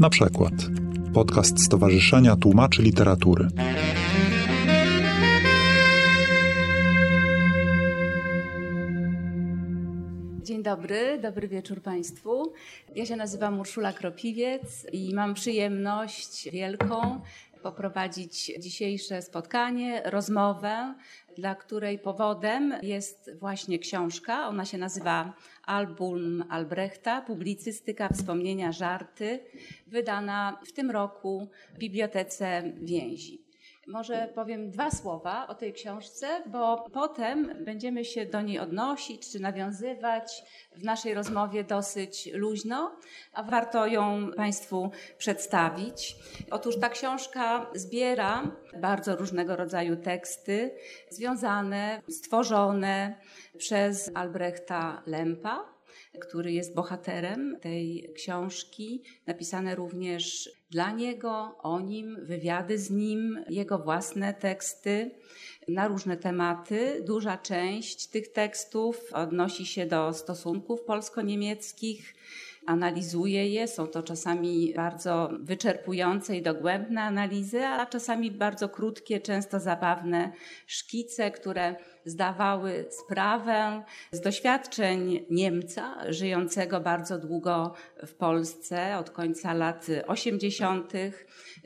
Na przykład podcast Stowarzyszenia Tłumaczy Literatury. Dzień dobry, dobry wieczór Państwu. Ja się nazywam Urszula Kropiwiec i mam przyjemność wielką poprowadzić dzisiejsze spotkanie, rozmowę, dla której powodem jest właśnie książka. Ona się nazywa Album Albrechta, publicystyka, wspomnienia, żarty, wydana w tym roku w Bibliotece Więzi. Może powiem dwa słowa o tej książce, bo potem będziemy się do niej odnosić czy nawiązywać w naszej rozmowie dosyć luźno, a warto ją Państwu przedstawić. Otóż ta książka zbiera bardzo różnego rodzaju teksty związane, stworzone przez Albrechta Lempa który jest bohaterem tej książki. Napisane również dla niego, o nim, wywiady z nim, jego własne teksty na różne tematy. Duża część tych tekstów odnosi się do stosunków polsko-niemieckich analizuje je. Są to czasami bardzo wyczerpujące i dogłębne analizy, a czasami bardzo krótkie, często zabawne szkice, które zdawały sprawę z doświadczeń Niemca żyjącego bardzo długo w Polsce od końca lat 80.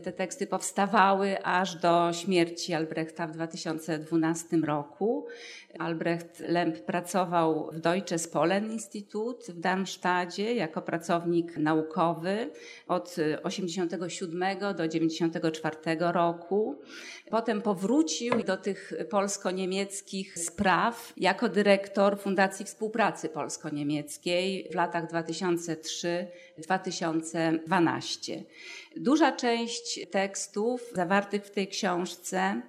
Te teksty powstawały aż do śmierci Albrechta w 2012 roku. Albrecht Lemp pracował w Deutsche Spolen Institut w Darmstadcie jako pracownik naukowy od 87 do 94 roku. Potem powrócił do tych polsko-niemieckich spraw jako dyrektor Fundacji Współpracy Polsko-Niemieckiej w latach 2003-2012. Duża część tekstów zawartych w tej książce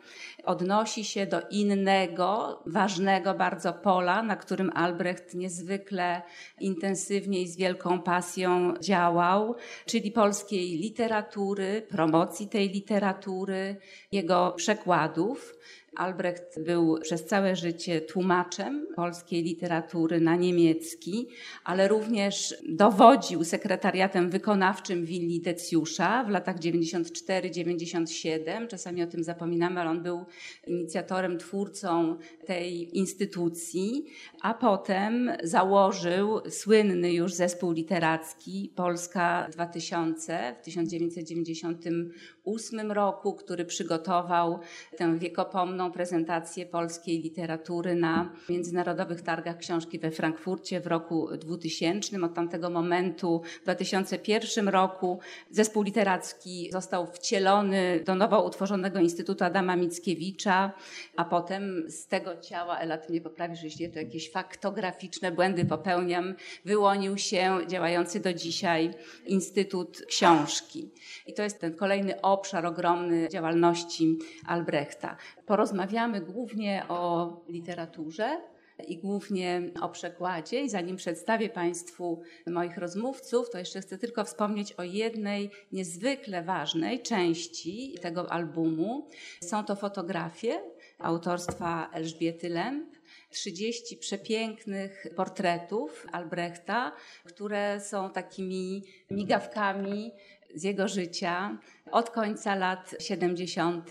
odnosi się do innego, ważnego bardzo pola, na którym Albrecht niezwykle intensywnie i z wielką pasją działał, czyli polskiej literatury, promocji tej literatury, jego przekładów. Albrecht był przez całe życie tłumaczem polskiej literatury na niemiecki, ale również dowodził sekretariatem wykonawczym willi Decjusza w latach 94-97. Czasami o tym zapominamy, ale on był inicjatorem, twórcą tej instytucji, a potem założył słynny już zespół literacki Polska 2000 w 1998 roku, który przygotował tę wiekopomną prezentację polskiej literatury na Międzynarodowych Targach Książki we Frankfurcie w roku 2000. Od tamtego momentu, w 2001 roku, zespół literacki został wcielony do nowo utworzonego Instytutu Adama Mickiewicza, a potem z tego ciała, Ela, ty mnie poprawisz, jeśli to jakieś faktograficzne błędy popełniam, wyłonił się działający do dzisiaj Instytut Książki. I to jest ten kolejny obszar ogromny działalności Albrechta. Porozmawiamy głównie o literaturze i głównie o przekładzie. I zanim przedstawię Państwu moich rozmówców, to jeszcze chcę tylko wspomnieć o jednej niezwykle ważnej części tego albumu. Są to fotografie autorstwa Elżbiety Lęb. 30 przepięknych portretów Albrechta, które są takimi migawkami z jego życia od końca lat 70.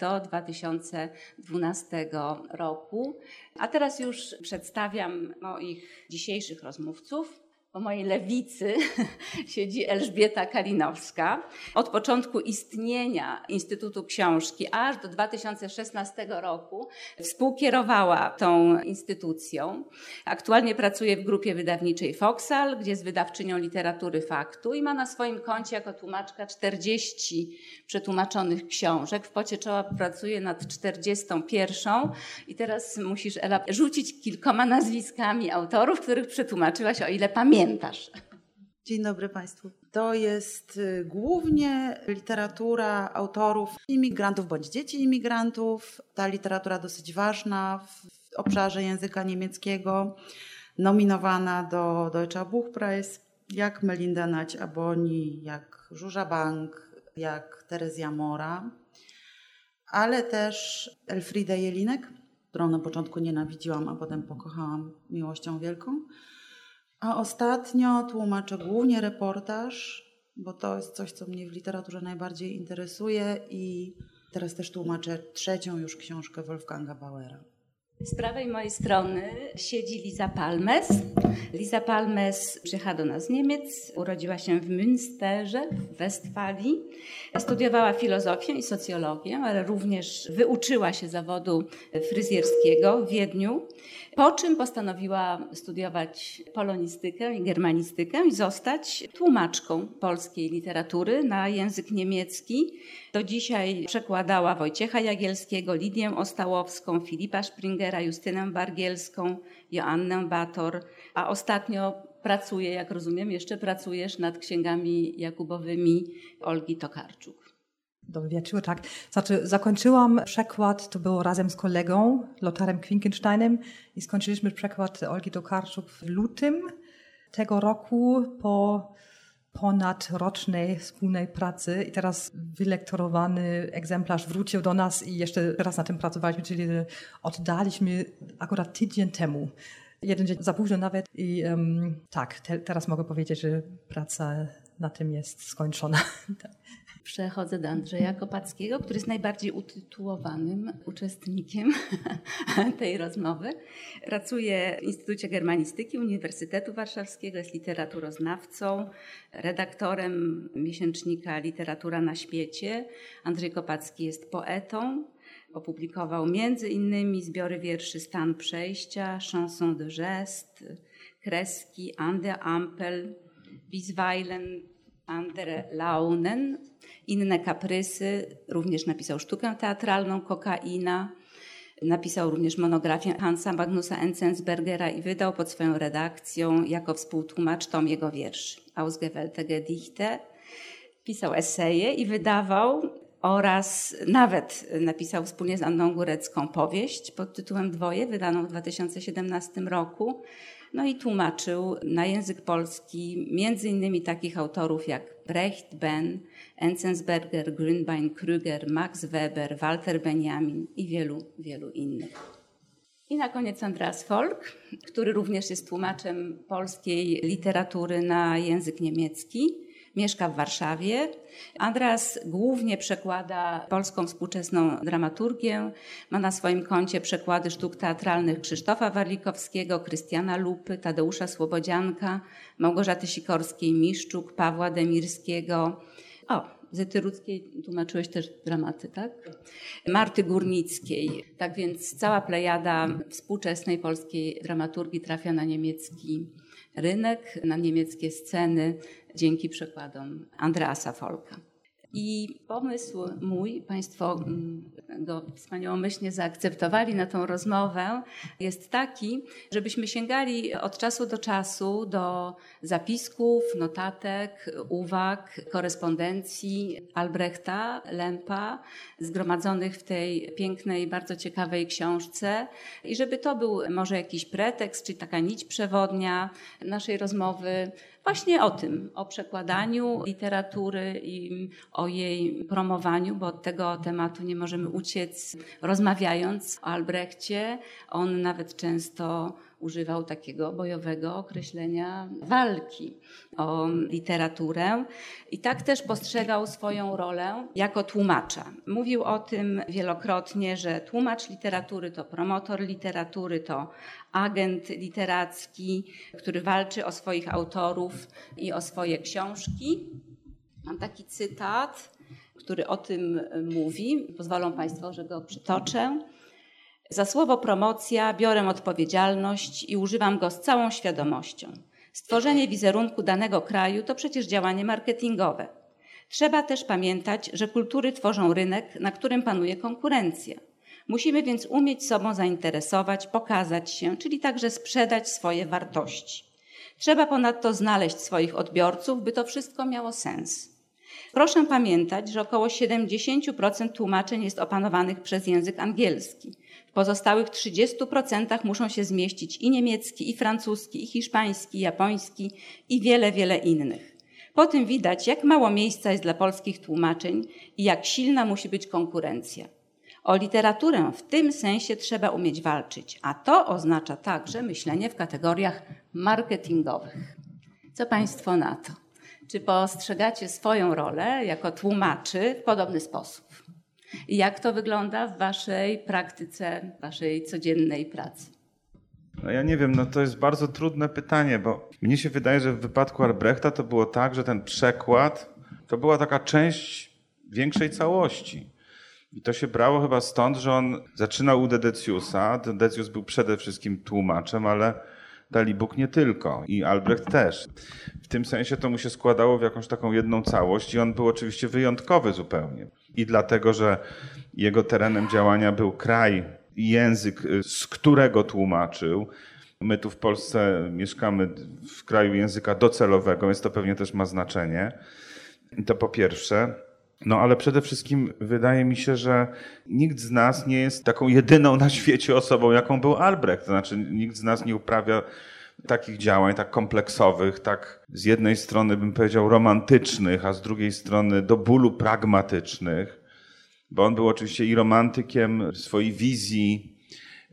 do 2012 roku. A teraz już przedstawiam moich dzisiejszych rozmówców. Po mojej lewicy siedzi Elżbieta Kalinowska. Od początku istnienia Instytutu Książki aż do 2016 roku współkierowała tą instytucją. Aktualnie pracuje w grupie wydawniczej Foxal, gdzie jest wydawczynią literatury faktu i ma na swoim koncie jako tłumaczka 40 przetłumaczonych książek. W pocie czoła pracuje nad 41 i teraz musisz Ela rzucić kilkoma nazwiskami autorów, których przetłumaczyłaś, o ile pamiętasz pamiętasz. Dzień dobry Państwu. To jest y, głównie literatura autorów imigrantów bądź dzieci imigrantów. Ta literatura dosyć ważna w obszarze języka niemieckiego, nominowana do Deutscher Buchpreis, jak Melinda Nać-Aboni, jak Żuża Bank, jak Terezja Mora, ale też Elfrida Jelinek, którą na początku nienawidziłam, a potem pokochałam miłością wielką. A ostatnio tłumaczę głównie reportaż bo to jest coś, co mnie w literaturze najbardziej interesuje i teraz też tłumaczę trzecią już książkę Wolfganga Bauera. Z prawej mojej strony siedzi Liza Palmes. Liza Palmes przyjechała do nas z Niemiec, urodziła się w Münsterze w Westfalii. Studiowała filozofię i socjologię, ale również wyuczyła się zawodu fryzjerskiego w Wiedniu. Po czym postanowiła studiować polonistykę i germanistykę i zostać tłumaczką polskiej literatury na język niemiecki. Do dzisiaj przekładała Wojciecha Jagielskiego, Lidię Ostałowską, Filipa Springera, Justynę Bargielską, Joannę Bator, a ostatnio pracuje, jak rozumiem, jeszcze pracujesz nad księgami jakubowymi Olgi Tokarczuk. Wieczór, tak. Znaczy, zakończyłam przekład, to było razem z kolegą Lotarem Kwinkensteinem i skończyliśmy przekład Olgi Tokarczuk w lutym tego roku po ponadrocznej wspólnej pracy i teraz wylektorowany egzemplarz wrócił do nas i jeszcze teraz na tym pracowaliśmy, czyli oddaliśmy akurat tydzień temu. Jeden dzień za późno nawet i um, tak, te, teraz mogę powiedzieć, że praca na tym jest skończona. Przechodzę do Andrzeja Kopackiego, który jest najbardziej utytułowanym uczestnikiem tej rozmowy. Pracuje w Instytucie Germanistyki Uniwersytetu Warszawskiego, jest literaturoznawcą, redaktorem miesięcznika Literatura na świecie. Andrzej Kopacki jest poetą. Opublikował między innymi zbiory wierszy Stan Przejścia, Chanson de Geste, Kreski, Ande Ampel, Bisweilen, Andere Launen, inne kaprysy. Również napisał sztukę teatralną Kokaina. Napisał również monografię Hansa Magnusa Enzensbergera i wydał pod swoją redakcją jako współtłumacz tom jego wierszy Ausgewählte Gedichte. Pisał eseje i wydawał oraz nawet napisał wspólnie z Anną Górecką powieść pod tytułem Dwoje, wydaną w 2017 roku. No i tłumaczył na język polski między innymi takich autorów jak Brecht, Ben, Enzensberger, Grünbein, Krüger, Max Weber, Walter Benjamin i wielu, wielu innych. I na koniec Andreas Folk, który również jest tłumaczem polskiej literatury na język niemiecki mieszka w Warszawie. Andreas głównie przekłada polską współczesną dramaturgię. Ma na swoim koncie przekłady sztuk teatralnych Krzysztofa Warlikowskiego, Krystiana Lupy, Tadeusza Słobodzianka, Małgorzaty Sikorskiej-Miszczuk, Pawła Demirskiego. O, Zyty Rudzkiej tłumaczyłeś też dramaty, tak? Marty Górnickiej. Tak więc cała plejada współczesnej polskiej dramaturgii trafia na niemiecki rynek, na niemieckie sceny dzięki przykładom Andreasa Folka. I pomysł mój, Państwo mm, go wspaniałomyślnie zaakceptowali na tą rozmowę, jest taki, żebyśmy sięgali od czasu do czasu do zapisków, notatek, uwag, korespondencji Albrechta, Lempa, zgromadzonych w tej pięknej, bardzo ciekawej książce. I żeby to był może jakiś pretekst, czy taka nić przewodnia naszej rozmowy właśnie o tym, o przekładaniu literatury i o jej promowaniu, bo od tego tematu nie możemy uciec rozmawiając o Albrechcie. On nawet często używał takiego bojowego określenia walki o literaturę i tak też postrzegał swoją rolę jako tłumacza. Mówił o tym wielokrotnie, że tłumacz literatury to promotor literatury, to agent literacki, który walczy o swoich autorów i o swoje książki. Mam taki cytat, który o tym mówi. Pozwolą Państwo, że go przytoczę. Za słowo promocja biorę odpowiedzialność i używam go z całą świadomością. Stworzenie wizerunku danego kraju to przecież działanie marketingowe. Trzeba też pamiętać, że kultury tworzą rynek, na którym panuje konkurencja. Musimy więc umieć sobą zainteresować, pokazać się, czyli także sprzedać swoje wartości. Trzeba ponadto znaleźć swoich odbiorców, by to wszystko miało sens. Proszę pamiętać, że około 70% tłumaczeń jest opanowanych przez język angielski. Pozostałych 30% muszą się zmieścić i niemiecki, i francuski, i hiszpański, japoński, i wiele, wiele innych. Po tym widać, jak mało miejsca jest dla polskich tłumaczeń i jak silna musi być konkurencja. O literaturę w tym sensie trzeba umieć walczyć, a to oznacza także myślenie w kategoriach marketingowych. Co Państwo na to? Czy postrzegacie swoją rolę jako tłumaczy w podobny sposób? Jak to wygląda w waszej praktyce, waszej codziennej pracy? No ja nie wiem, no to jest bardzo trudne pytanie, bo mnie się wydaje, że w wypadku Albrechta to było tak, że ten przekład to była taka część większej całości. I to się brało chyba stąd, że on zaczynał u Dedeciusa. Dedecius był przede wszystkim tłumaczem, ale Dalibóg nie tylko i Albrecht też. W tym sensie to mu się składało w jakąś taką jedną całość i on był oczywiście wyjątkowy zupełnie. I dlatego, że jego terenem działania był kraj język, z którego tłumaczył. My tu w Polsce mieszkamy w kraju języka docelowego, więc to pewnie też ma znaczenie. I to po pierwsze. No ale przede wszystkim wydaje mi się, że nikt z nas nie jest taką jedyną na świecie osobą, jaką był Albrecht. To znaczy nikt z nas nie uprawia takich działań, tak kompleksowych, tak z jednej strony bym powiedział romantycznych, a z drugiej strony do bólu pragmatycznych, bo on był oczywiście i romantykiem swojej wizji.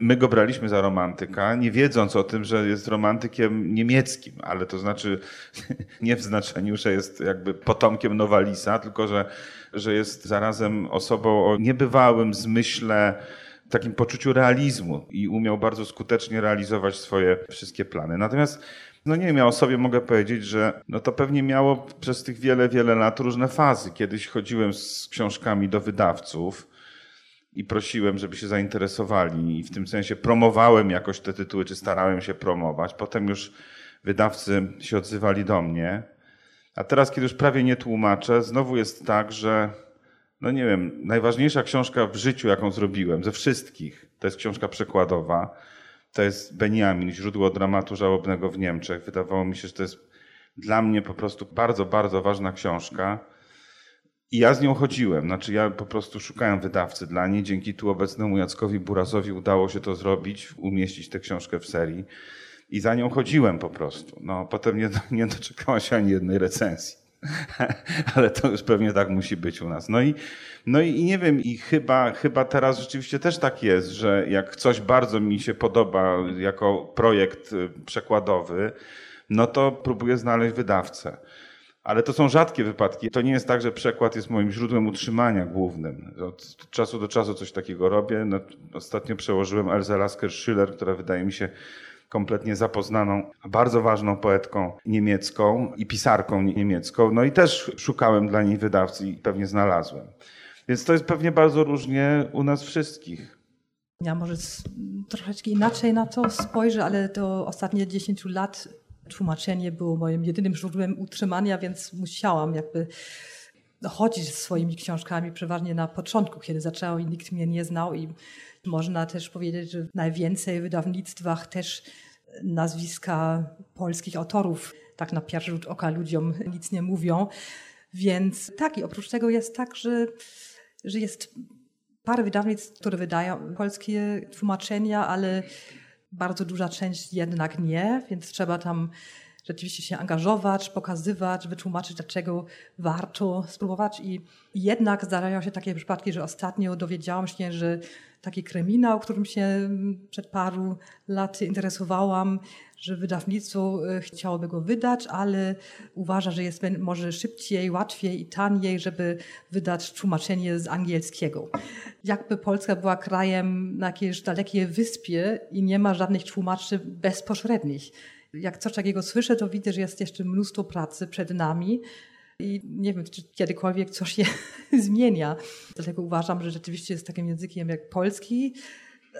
My go braliśmy za romantyka, nie wiedząc o tym, że jest romantykiem niemieckim, ale to znaczy nie w znaczeniu, że jest jakby potomkiem Nowalisa, tylko że, że jest zarazem osobą o niebywałym zmyśle, takim poczuciu realizmu i umiał bardzo skutecznie realizować swoje wszystkie plany. Natomiast no nie wiem, ja o sobie mogę powiedzieć, że no to pewnie miało przez tych wiele, wiele lat różne fazy. Kiedyś chodziłem z książkami do wydawców i prosiłem, żeby się zainteresowali i w tym sensie promowałem jakoś te tytuły, czy starałem się promować. Potem już wydawcy się odzywali do mnie. A teraz, kiedy już prawie nie tłumaczę, znowu jest tak, że no nie wiem, najważniejsza książka w życiu, jaką zrobiłem, ze wszystkich, to jest książka przekładowa. To jest Beniamin, źródło dramatu żałobnego w Niemczech. Wydawało mi się, że to jest dla mnie po prostu bardzo, bardzo ważna książka. I ja z nią chodziłem. Znaczy, ja po prostu szukałem wydawcy dla niej. Dzięki tu obecnemu Jackowi Burazowi udało się to zrobić, umieścić tę książkę w serii. I za nią chodziłem po prostu. No, potem nie, nie doczekała się ani jednej recenzji. Ale to już pewnie tak musi być u nas. No i, no i nie wiem, i chyba, chyba teraz rzeczywiście też tak jest, że jak coś bardzo mi się podoba jako projekt y, przekładowy, no to próbuję znaleźć wydawcę. Ale to są rzadkie wypadki. To nie jest tak, że przekład jest moim źródłem utrzymania głównym. Od czasu do czasu coś takiego robię. No, ostatnio przełożyłem Elza Lasker-Schiller, która wydaje mi się kompletnie zapoznaną, bardzo ważną poetką niemiecką i pisarką niemiecką. No i też szukałem dla niej wydawcy i pewnie znalazłem. Więc to jest pewnie bardzo różnie u nas wszystkich. Ja może troszeczkę inaczej na to spojrzę, ale to ostatnie 10 lat tłumaczenie było moim jedynym źródłem utrzymania, więc musiałam jakby chodzić swoimi książkami, przeważnie na początku, kiedy zaczęłam i nikt mnie nie znał i można też powiedzieć, że najwięcej w wydawnictwach też nazwiska polskich autorów tak na pierwszy rzut oka ludziom nic nie mówią. Więc tak, i oprócz tego jest tak, że, że jest parę wydawnictw, które wydają polskie tłumaczenia, ale bardzo duża część jednak nie, więc trzeba tam rzeczywiście się angażować, pokazywać, wytłumaczyć, dlaczego warto spróbować. I jednak zdarzają się takie przypadki, że ostatnio dowiedziałam się, że taki kryminał, którym się przed paru laty interesowałam, że wydawnictwo e, chciałoby go wydać, ale uważa, że jest może szybciej, łatwiej i taniej, żeby wydać tłumaczenie z angielskiego. Jakby Polska była krajem na jakiejś dalekiej wyspie i nie ma żadnych tłumaczy bezpośrednich. Jak coś takiego słyszę, to widzę, że jest jeszcze mnóstwo pracy przed nami. I nie wiem, czy kiedykolwiek coś się zmienia. Dlatego uważam, że rzeczywiście jest takim językiem jak polski,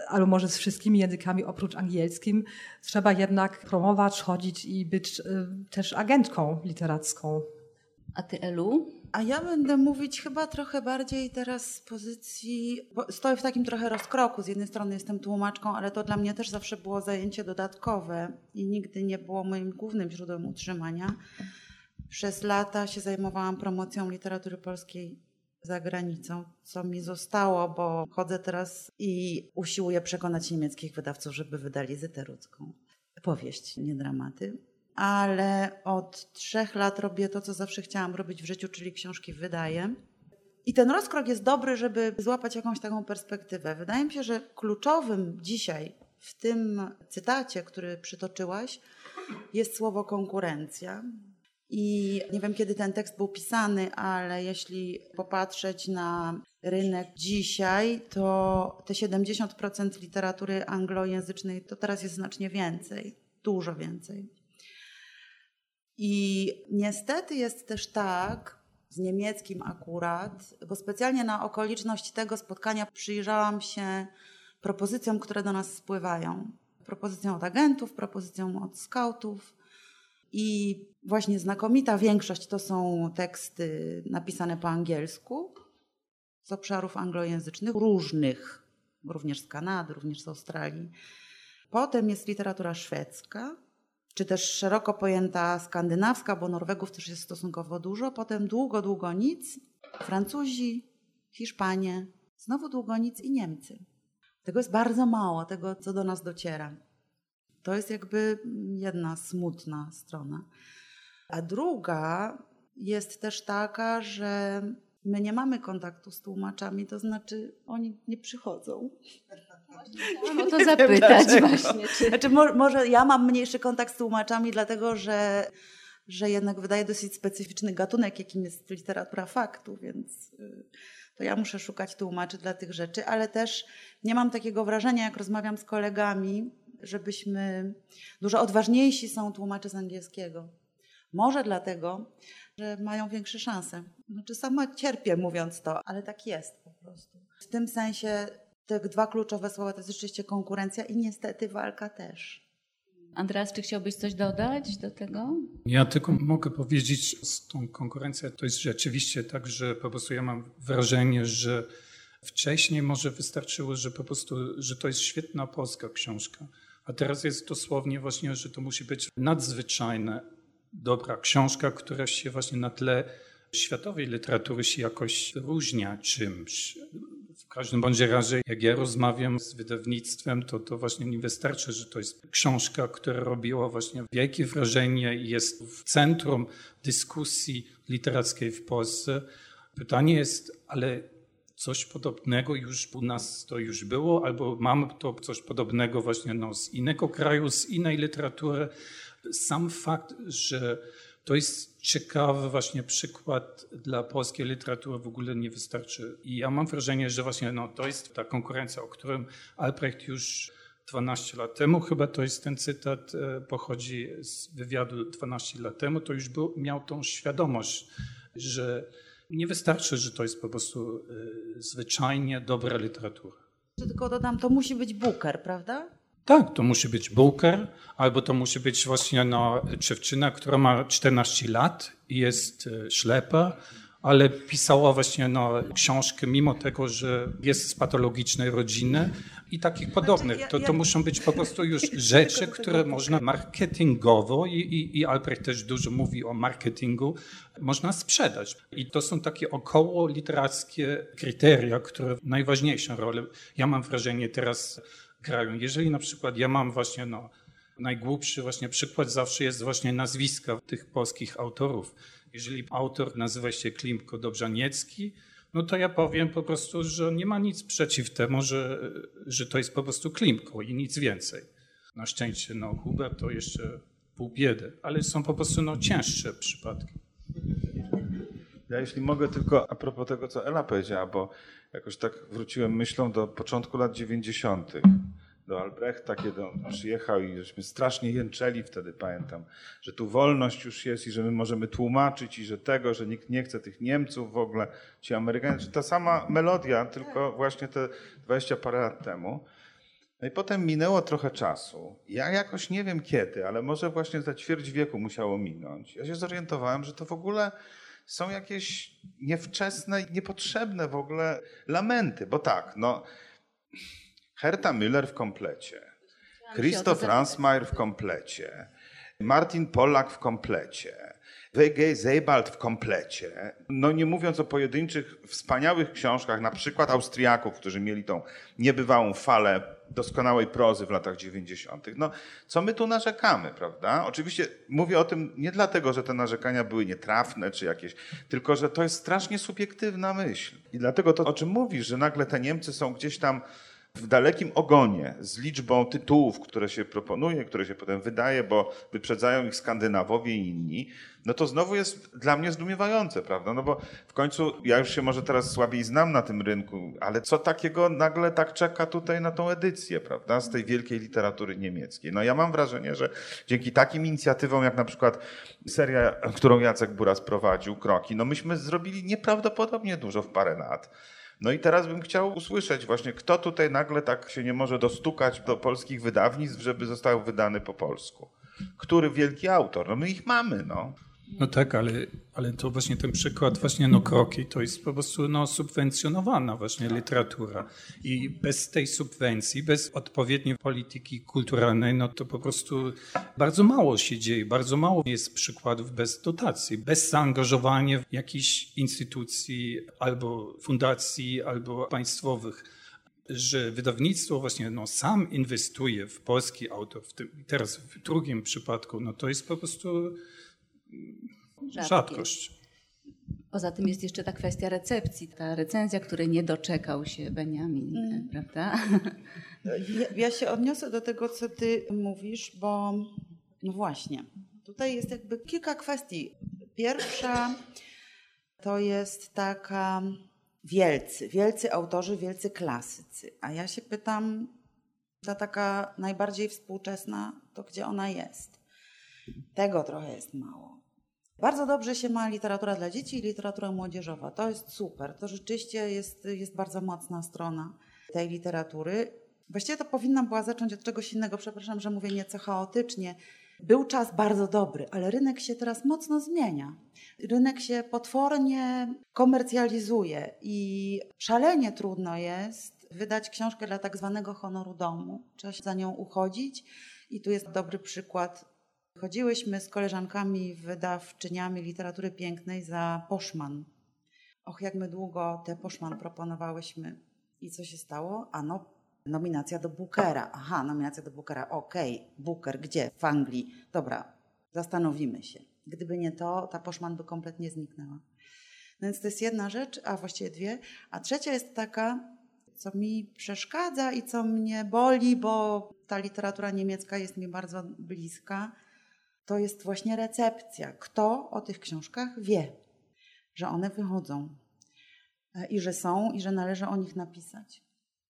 albo może z wszystkimi językami oprócz angielskim, trzeba jednak promować, chodzić i być y, też agentką literacką. A ty, Elu? A ja będę mówić chyba trochę bardziej teraz z pozycji. stoję w takim trochę rozkroku. Z jednej strony jestem tłumaczką, ale to dla mnie też zawsze było zajęcie dodatkowe i nigdy nie było moim głównym źródłem utrzymania. Przez lata się zajmowałam promocją literatury polskiej za granicą, co mi zostało, bo chodzę teraz i usiłuję przekonać niemieckich wydawców, żeby wydali Zyterucką powieść, nie dramaty. Ale od trzech lat robię to, co zawsze chciałam robić w życiu, czyli książki wydaję. I ten rozkrok jest dobry, żeby złapać jakąś taką perspektywę. Wydaje mi się, że kluczowym dzisiaj w tym cytacie, który przytoczyłaś, jest słowo konkurencja. I nie wiem, kiedy ten tekst był pisany, ale jeśli popatrzeć na rynek dzisiaj, to te 70% literatury anglojęzycznej to teraz jest znacznie więcej, dużo więcej. I niestety jest też tak, z niemieckim akurat, bo specjalnie na okoliczność tego spotkania przyjrzałam się propozycjom, które do nas spływają. Propozycjom od agentów, propozycjom od skautów. I właśnie znakomita większość to są teksty napisane po angielsku z obszarów anglojęzycznych, różnych, również z Kanady, również z Australii. Potem jest literatura szwedzka, czy też szeroko pojęta skandynawska, bo Norwegów też jest stosunkowo dużo. Potem długo, długo nic. Francuzi, Hiszpanie, znowu długo nic i Niemcy. Tego jest bardzo mało, tego co do nas dociera. To jest jakby jedna smutna strona. A druga jest też taka, że my nie mamy kontaktu z tłumaczami, to znaczy oni nie przychodzą. Chciałam o to zapytać właśnie. Czy... Znaczy, może ja mam mniejszy kontakt z tłumaczami, dlatego że, że jednak wydaje dosyć specyficzny gatunek, jakim jest literatura faktu, więc y, to ja muszę szukać tłumaczy dla tych rzeczy, ale też nie mam takiego wrażenia, jak rozmawiam z kolegami, żebyśmy dużo odważniejsi są tłumacze z angielskiego. Może dlatego, że mają większe szanse. Znaczy sama cierpię mówiąc to, ale tak jest po prostu. W tym sensie te dwa kluczowe słowa to jest rzeczywiście konkurencja i niestety walka też. Andreas, czy chciałbyś coś dodać do tego? Ja tylko mogę powiedzieć, z tą konkurencją to jest rzeczywiście tak, że po prostu ja mam wrażenie, że wcześniej może wystarczyło, że po prostu, że to jest świetna polska książka, a teraz jest dosłownie właśnie, że to musi być nadzwyczajna, dobra książka, która się właśnie na tle światowej literatury się jakoś różnia czymś. W każdym bądź razie, jak ja rozmawiam z wydawnictwem, to, to właśnie nie wystarczy, że to jest książka, która robiła właśnie wielkie wrażenie i jest w centrum dyskusji literackiej w Polsce. Pytanie jest, ale coś podobnego już u nas to już było, albo mamy to coś podobnego właśnie no, z innego kraju, z innej literatury. Sam fakt, że to jest ciekawy właśnie przykład dla polskiej literatury w ogóle nie wystarczy. I ja mam wrażenie, że właśnie no, to jest ta konkurencja, o którym Albrecht już 12 lat temu, chyba to jest ten cytat, e, pochodzi z wywiadu 12 lat temu, to już był, miał tą świadomość, że nie wystarczy, że to jest po prostu y, zwyczajnie dobra literatura. Tylko dodam, to musi być Booker, prawda? Tak, to musi być Booker, albo to musi być właśnie no, dziewczyna, która ma 14 lat i jest y, ślepa, ale pisała właśnie no, książkę, mimo tego, że jest z patologicznej rodziny i takich znaczy, podobnych. To, to muszą być po prostu już rzeczy, które można marketingowo, i, i, i Albrecht też dużo mówi o marketingu, można sprzedać. I to są takie około literackie kryteria, które najważniejszą rolę, ja mam wrażenie, teraz grają. Jeżeli na przykład ja mam właśnie no, najgłupszy właśnie przykład zawsze jest właśnie nazwiska tych polskich autorów jeżeli autor nazywa się Klimko Dobrzaniecki, no to ja powiem po prostu, że nie ma nic przeciw temu, że, że to jest po prostu Klimko i nic więcej. Na szczęście no, Hubert to jeszcze pół biedy, ale są po prostu no, cięższe przypadki. Ja jeśli mogę tylko a propos tego, co Ela powiedziała, bo jakoś tak wróciłem myślą do początku lat 90 do Albrechta, kiedy on przyjechał i żeśmy strasznie jęczeli wtedy, pamiętam, że tu wolność już jest i że my możemy tłumaczyć i że tego, że nikt nie chce tych Niemców w ogóle, ci Amerykanie, ta sama melodia, tylko właśnie te 20 parę lat temu. No i potem minęło trochę czasu. Ja jakoś nie wiem kiedy, ale może właśnie za ćwierć wieku musiało minąć. Ja się zorientowałem, że to w ogóle są jakieś niewczesne, niepotrzebne w ogóle lamenty, bo tak, no Herta Müller w komplecie, Christoph Ransmayr w komplecie, Martin Pollack w komplecie, W.G. Sebald w komplecie. No nie mówiąc o pojedynczych wspaniałych książkach, na przykład Austriaków, którzy mieli tą niebywałą falę doskonałej prozy w latach 90. No, co my tu narzekamy, prawda? Oczywiście mówię o tym nie dlatego, że te narzekania były nietrafne czy jakieś, tylko że to jest strasznie subiektywna myśl. I dlatego to, o czym mówisz, że nagle te Niemcy są gdzieś tam w dalekim ogonie z liczbą tytułów, które się proponuje, które się potem wydaje, bo wyprzedzają ich Skandynawowie i inni, no to znowu jest dla mnie zdumiewające, prawda? No bo w końcu ja już się może teraz słabiej znam na tym rynku, ale co takiego nagle tak czeka tutaj na tą edycję, prawda? Z tej wielkiej literatury niemieckiej. No ja mam wrażenie, że dzięki takim inicjatywom, jak na przykład seria, którą Jacek Buras prowadził, Kroki, no myśmy zrobili nieprawdopodobnie dużo w parę lat. No i teraz bym chciał usłyszeć właśnie, kto tutaj nagle tak się nie może dostukać do polskich wydawnictw, żeby został wydany po polsku. Który wielki autor? No my ich mamy, no. No tak, ale, ale to właśnie ten przykład właśnie no kroki, to jest po prostu no, subwencjonowana właśnie literatura. I bez tej subwencji, bez odpowiedniej polityki kulturalnej, no to po prostu bardzo mało się dzieje, bardzo mało jest przykładów bez dotacji, bez zaangażowania w jakichś instytucji albo fundacji, albo państwowych że wydawnictwo właśnie no, sam inwestuje w polski autor, w tym, teraz w drugim przypadku, no to jest po prostu Rzadkie. rzadkość. Poza tym jest jeszcze ta kwestia recepcji, ta recenzja, której nie doczekał się Beniamin, Mm. prawda? Ja, ja się odniosę do tego, co ty mówisz, bo no właśnie, tutaj jest jakby kilka kwestii. Pierwsza to jest taka wielcy, wielcy autorzy, wielcy klasycy. A ja się pytam, ta taka najbardziej współczesna, to gdzie ona jest? Tego trochę jest mało. Bardzo dobrze się ma literatura dla dzieci i literatura młodzieżowa. To jest super. To rzeczywiście jest, jest bardzo mocna strona tej literatury. Właściwie to powinna była zacząć od czegoś innego. Przepraszam, że mówię nieco chaotycznie. Był czas bardzo dobry, ale rynek się teraz mocno zmienia. Rynek się potwornie komercjalizuje i szalenie trudno jest wydać książkę dla tak zwanego honoru domu. Trzeba się za nią uchodzić i tu jest dobry przykład Chodziłyśmy z koleżankami wydawczyniami literatury pięknej za Poszman. Och, jak my długo te Poszman proponowałyśmy. I co się stało? Ano, nominacja do Bookera. Aha, nominacja do Bookera. Okej, Booker, gdzie? W Anglii. Dobra, zastanowimy się. Gdyby nie to, ta Poszman by kompletnie zniknęła. No więc to jest jedna rzecz, a właściwie dwie. A trzecia jest taka, co mi przeszkadza i co mnie boli, bo ta literatura niemiecka jest mi bardzo bliska to jest właśnie recepcja. Kto o tych książkach wie, że one wychodzą e, i że są i że należy o nich napisać.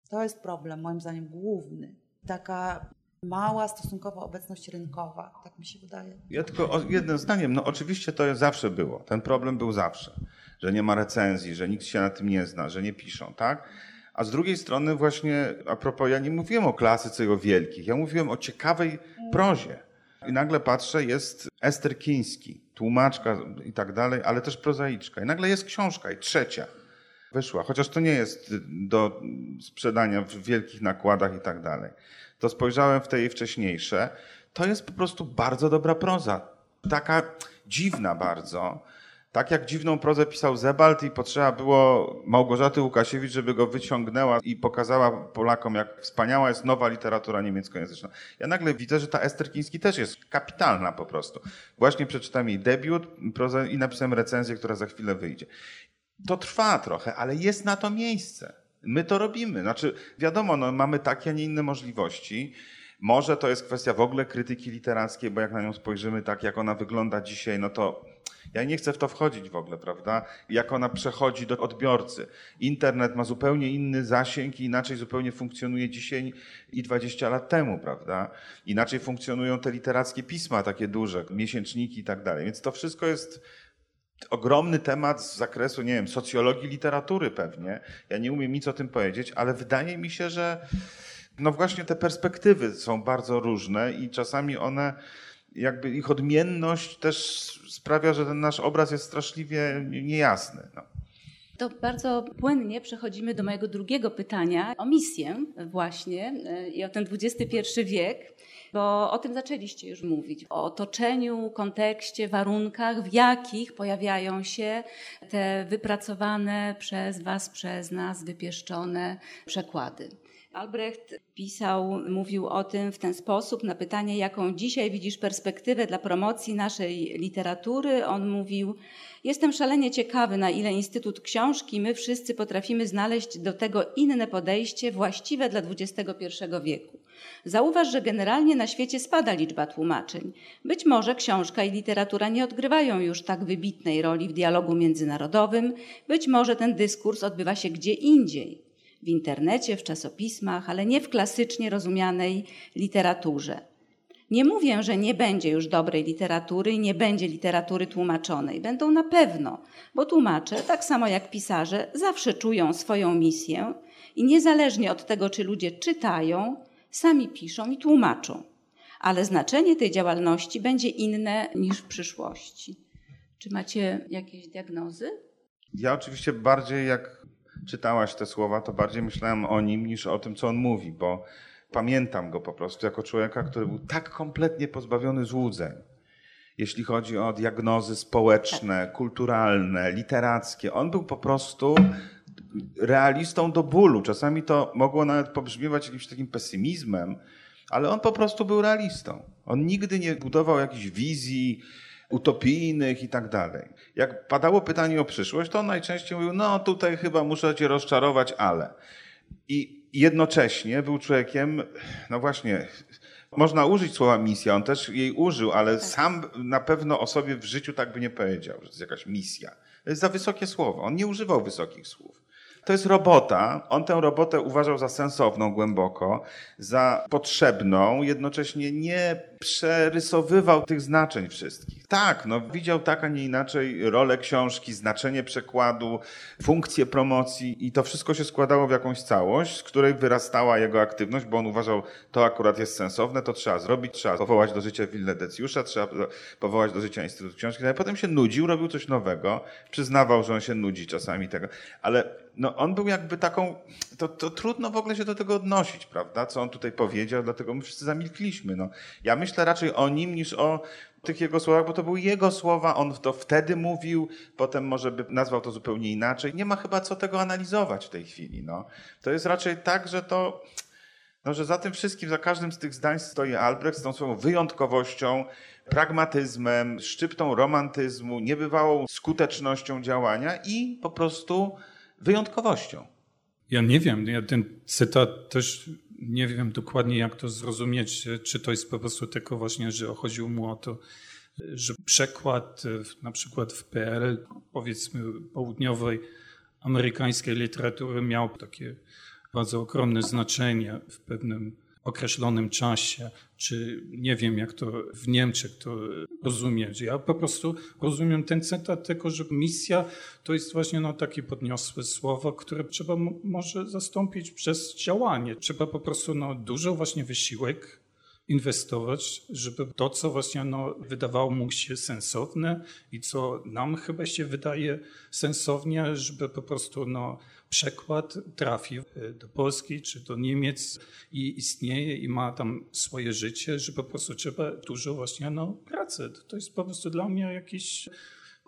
To jest problem, moim zdaniem, główny. Taka mała stosunkowo obecność rynkowa, tak mi się wydaje. Ja tylko jednym zdaniem, no oczywiście to zawsze było. Ten problem był zawsze, że nie ma recenzji, że nikt się na tym nie zna, że nie piszą, tak? A z drugiej strony właśnie, a propos, ja nie mówiłem o klasyce i o wielkich, ja mówiłem o ciekawej prozie. I nagle patrzę, jest Ester Kiński, tłumaczka i tak dalej, ale też prozaiczka. I nagle jest książka i trzecia wyszła, chociaż to nie jest do sprzedania w wielkich nakładach i tak dalej. To spojrzałem w te jej wcześniejsze. To jest po prostu bardzo dobra proza. Taka dziwna bardzo. Tak jak dziwną prozę pisał Zebald i potrzeba było Małgorzaty Łukasiewicz, żeby go wyciągnęła i pokazała Polakom, jak wspaniała jest nowa literatura niemieckojęzyczna. Ja nagle widzę, że ta Ester Kiński też jest kapitalna po prostu. Właśnie przeczytałem jej debiut prozę i napisałem recenzję, która za chwilę wyjdzie. To trwa trochę, ale jest na to miejsce. My to robimy. Znaczy, wiadomo, no, mamy takie, a nie inne możliwości. Może to jest kwestia w ogóle krytyki literackiej, bo jak na nią spojrzymy tak, jak ona wygląda dzisiaj, no to ja nie chcę w to wchodzić w ogóle, prawda? Jak ona przechodzi do odbiorcy. Internet ma zupełnie inny zasięg i inaczej zupełnie funkcjonuje dzisiaj i 20 lat temu, prawda? Inaczej funkcjonują te literackie pisma, takie duże, miesięczniki i tak dalej. Więc to wszystko jest ogromny temat z zakresu, nie wiem, socjologii literatury pewnie. Ja nie umiem nic o tym powiedzieć, ale wydaje mi się, że no właśnie te perspektywy są bardzo różne i czasami one, jakby ich odmienność też sprawia, że ten nasz obraz jest straszliwie niejasny. No. To bardzo płynnie przechodzimy do mojego drugiego pytania o misję właśnie e, i o ten XXI wiek, bo o tym zaczęliście już mówić, o otoczeniu, kontekście, warunkach, w jakich pojawiają się te wypracowane przez Was, przez nas, wypieszczone przekłady. Albrecht pisał, mówił o tym w ten sposób na pytanie, jaką dzisiaj widzisz perspektywę dla promocji naszej literatury. On mówił: Jestem szalenie ciekawy, na ile Instytut Książki, my wszyscy potrafimy znaleźć do tego inne podejście właściwe dla XXI wieku. Zauważ, że generalnie na świecie spada liczba tłumaczeń. Być może książka i literatura nie odgrywają już tak wybitnej roli w dialogu międzynarodowym, być może ten dyskurs odbywa się gdzie indziej w internecie, w czasopismach, ale nie w klasycznie rozumianej literaturze. Nie mówię, że nie będzie już dobrej literatury i nie będzie literatury tłumaczonej. Będą na pewno, bo tłumacze, tak samo jak pisarze, zawsze czują swoją misję i niezależnie od tego, czy ludzie czytają, sami piszą i tłumaczą. Ale znaczenie tej działalności będzie inne niż w przyszłości. Czy macie jakieś diagnozy? Ja oczywiście bardziej jak czytałaś te słowa, to bardziej myślałem o nim niż o tym, co on mówi, bo pamiętam go po prostu jako człowieka, który był tak kompletnie pozbawiony złudzeń. Jeśli chodzi o diagnozy społeczne, kulturalne, literackie, on był po prostu realistą do bólu. Czasami to mogło nawet pobrzmiewać jakimś takim pesymizmem, ale on po prostu był realistą. On nigdy nie budował jakichś wizji utopijnych i tak dalej. Jak padało pytanie o przyszłość, to on najczęściej mówił, no tutaj chyba muszę cię rozczarować, ale. I jednocześnie był człowiekiem, no właśnie, można użyć słowa misja, on też jej użył, ale tak. sam na pewno o sobie w życiu tak by nie powiedział, że to jest jakaś misja. To jest za wysokie słowo. On nie używał wysokich słów. To jest robota. On tę robotę uważał za sensowną głęboko, za potrzebną, jednocześnie nie przerysowywał tych znaczeń wszystkich. Tak, no, widział tak, a nie inaczej rolę książki, znaczenie przekładu, funkcję promocji i to wszystko się składało w jakąś całość, z której wyrastała jego aktywność, bo on uważał, to akurat jest sensowne, to trzeba zrobić, trzeba powołać do życia Willę Decjusza, trzeba powołać do życia Instytut Książki, ale potem się nudził, robił coś nowego, przyznawał, że on się nudzi czasami tego, ale no, on był jakby taką, to, to trudno w ogóle się do tego odnosić, prawda, co on tutaj powiedział, dlatego my wszyscy zamilkliśmy. No. Ja myślę, myślę raczej o nim niż o tych jego słowach, bo to były jego słowa, on to wtedy mówił, potem może by nazwał to zupełnie inaczej. Nie ma chyba co tego analizować w tej chwili. No. To jest raczej tak, że to, no, że za tym wszystkim, za każdym z tych zdań stoi Albrecht z tą swoją wyjątkowością, pragmatyzmem, szczyptą romantyzmu, niebywałą skutecznością działania i po prostu wyjątkowością. Ja nie wiem, ja ten cytat też nie wiem dokładnie, jak to zrozumieć, czy to jest po prostu tylko właśnie, że chodziło mu o to, że przekład na przykład w PRL, powiedzmy południowej amerykańskiej literatury miał takie bardzo ogromne znaczenie w pewnym określonym czasie, czy nie wiem, jak to w Niemczech to rozumieć. Ja po prostu rozumiem ten cytat tylko, że misja to jest właśnie no, takie podniosłe słowo, które trzeba może zastąpić przez działanie. Trzeba po prostu no, dużo właśnie wysiłek inwestować, żeby to, co właśnie no, wydawało mu się sensowne i co nam chyba się wydaje sensownie, żeby po prostu no, przekład trafi e, do Polski czy do Niemiec i istnieje i ma tam swoje życie, że po prostu trzeba dużo właśnie no, pracy. To jest po prostu dla mnie jakiś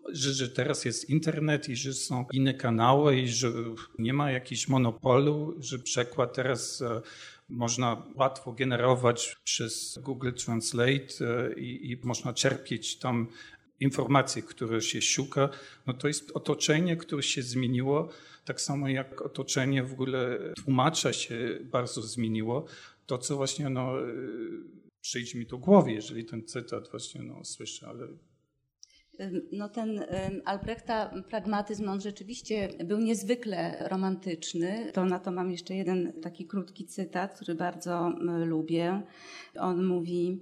że, że teraz jest internet i że są inne kanały i że nie ma jakiegoś monopolu, że przekład teraz e, można łatwo generować przez Google Translate e, i, i można czerpieć tam informacje, które się szuka. No to jest otoczenie, które się zmieniło tak samo jak otoczenie w ogóle tłumacza się bardzo zmieniło. To, co właśnie no, przyjdzie mi do głowy, jeżeli ten cytat właśnie no, słyszę, ale no ten Albrechta pragmatyzm, on rzeczywiście był niezwykle romantyczny. To na to mam jeszcze jeden taki krótki cytat, który bardzo lubię. On mówi: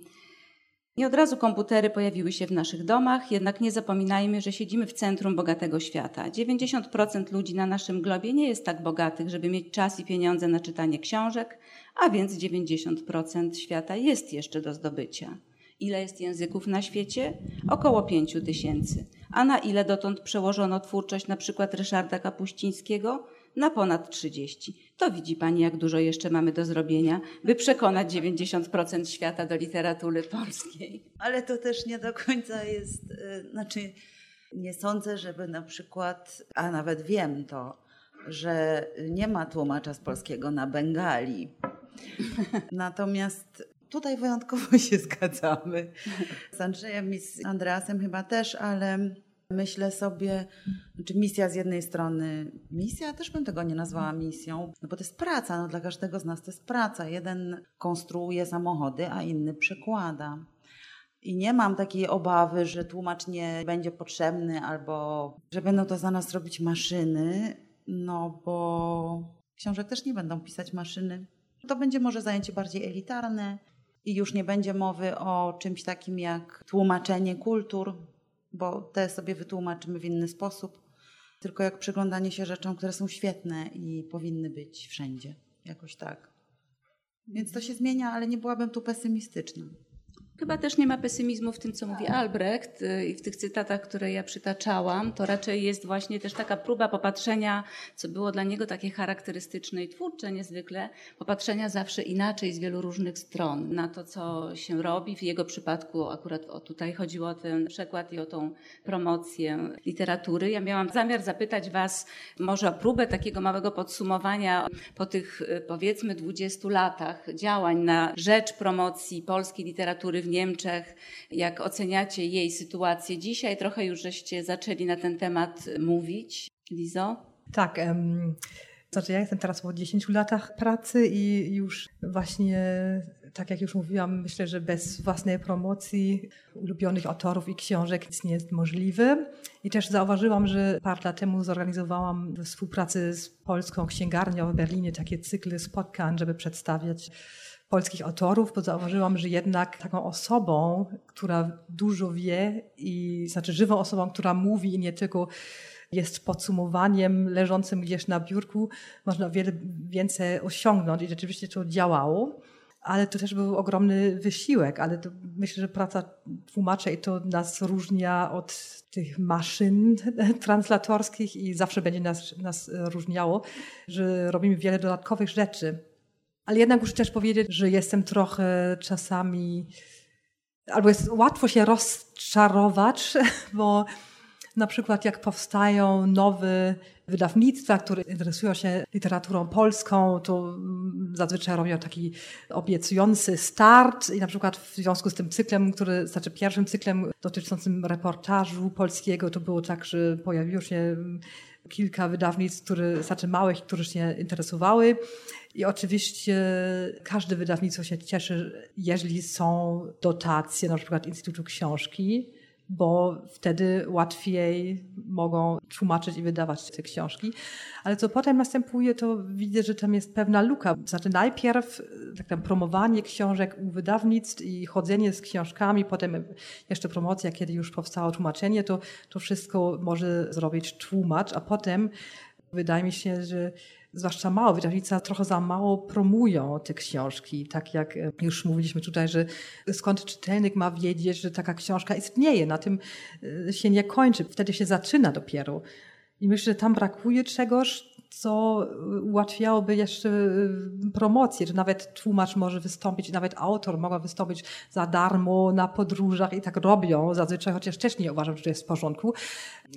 nie od razu komputery pojawiły się w naszych domach, jednak nie zapominajmy, że siedzimy w centrum bogatego świata. 90% ludzi na naszym globie nie jest tak bogatych, żeby mieć czas i pieniądze na czytanie książek, a więc 90% świata jest jeszcze do zdobycia. Ile jest języków na świecie? Około 5 tysięcy. A na ile dotąd przełożono twórczość przykład Ryszarda Kapuścińskiego? Na ponad 30. To widzi Pani, jak dużo jeszcze mamy do zrobienia, by przekonać 90% świata do literatury polskiej. Ale to też nie do końca jest, y, znaczy nie sądzę, żeby na przykład, a nawet wiem to, że nie ma tłumacza z polskiego na Bengali. Natomiast tutaj wyjątkowo się zgadzamy. Z Andrzejem i z Andreasem chyba też, ale myślę sobie, znaczy misja z jednej strony, misja też bym tego nie nazwała misją, no bo to jest praca, no dla każdego z nas to jest praca. Jeden konstruuje samochody, a inny przekłada. I nie mam takiej obawy, że tłumacz nie będzie potrzebny albo że będą to za nas robić maszyny, no bo książek też nie będą pisać maszyny. To będzie może zajęcie bardziej elitarne i już nie będzie mowy o czymś takim jak tłumaczenie kultur, bo te sobie wytłumaczymy w inny sposób, tylko jak przyglądanie się rzeczom, które są świetne i powinny być wszędzie. Jakoś tak. Więc to się zmienia, ale nie byłabym tu pesymistyczna. Chyba też nie ma pesymizmu w tym, co mówi Albrecht y, i w tych cytatach, które ja przytaczałam. To raczej jest właśnie też taka próba popatrzenia, co było dla niego takie charakterystyczne i twórcze niezwykle, popatrzenia zawsze inaczej z wielu różnych stron na to, co się robi. W jego przypadku akurat o, tutaj chodziło o ten przekład i o tą promocję literatury. Ja miałam zamiar zapytać Was może o próbę takiego małego podsumowania po tych y, powiedzmy 20 latach działań na rzecz promocji polskiej literatury w Niemczech. Jak oceniacie jej sytuację dzisiaj? Trochę już żeście zaczęli na ten temat mówić. Lizo? Tak. Um, znaczy ja jestem teraz po 10 latach pracy i już właśnie, tak jak już mówiłam, myślę, że bez własnej promocji ulubionych autorów i książek nic nie jest możliwe. I też zauważyłam, że parę lat temu zorganizowałam w współpracy z Polską Księgarnią w Berlinie takie cykly spotkań, żeby przedstawiać polskich autorów, bo zauważyłam, że jednak taką osobą, która dużo wie i znaczy żywą osobą, która mówi i nie tylko jest podsumowaniem leżącym gdzieś na biurku, można wiele więcej osiągnąć i rzeczywiście to działało. Ale to też był ogromny wysiłek, ale to myślę, że praca tłumaczej to nas różnia od tych maszyn translatorskich i zawsze będzie nas, nas różniało, że robimy wiele dodatkowych rzeczy ale jednak muszę też powiedzieć, że jestem trochę czasami, albo jest łatwo się rozczarować, bo na przykład jak powstają nowe wydawnictwa, które interesują się literaturą polską, to zazwyczaj robią taki obiecujący start i na przykład w związku z tym cyklem, który, znaczy pierwszym cyklem dotyczącym reportażu polskiego, to było tak, że pojawiło się kilka wydawnictw, które, małych, które się interesowały. I oczywiście każde wydawnictwo się cieszy, jeżeli są dotacje, na przykład Instytutu Książki, bo wtedy łatwiej mogą tłumaczyć i wydawać te książki. Ale co potem następuje, to widzę, że tam jest pewna luka. Znaczy najpierw tak tam, promowanie książek u wydawnictw i chodzenie z książkami, potem jeszcze promocja, kiedy już powstało tłumaczenie, to, to wszystko może zrobić tłumacz, a potem wydaje mi się, że zwłaszcza małe wydawnictwa, trochę za mało promują te książki. Tak jak e, już mówiliśmy tutaj, że skąd czytelnik ma wiedzieć, że taka książka istnieje. Na tym e, się nie kończy, wtedy się zaczyna dopiero. I myślę, że tam brakuje czegoś, co ułatwiałoby jeszcze y, promocję, że nawet tłumacz może wystąpić, nawet autor mogła wystąpić za darmo na podróżach i tak robią zazwyczaj, chociaż też nie uważam, że to jest w porządku,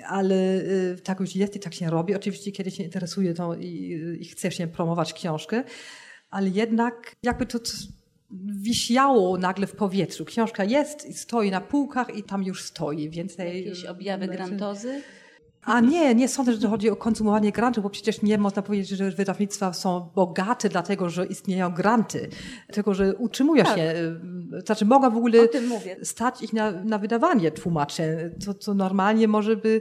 ale y, tak już jest i tak się robi. Oczywiście, kiedy się interesuje to i, i chce się promować książkę, ale jednak jakby to wisiało nagle w powietrzu. Książka jest i stoi na półkach i tam już stoi. Więcej... Jakieś objawy znaczy... grantozy? A nie, nie sądzę, że to chodzi o konsumowanie grantów, bo przecież nie można powiedzieć, że wydawnictwa są bogate dlatego, że istnieją granty, tylko że utrzymują tak. się, y, znaczy mogą w ogóle stać ich na, na wydawanie tłumaczy, co, co normalnie może by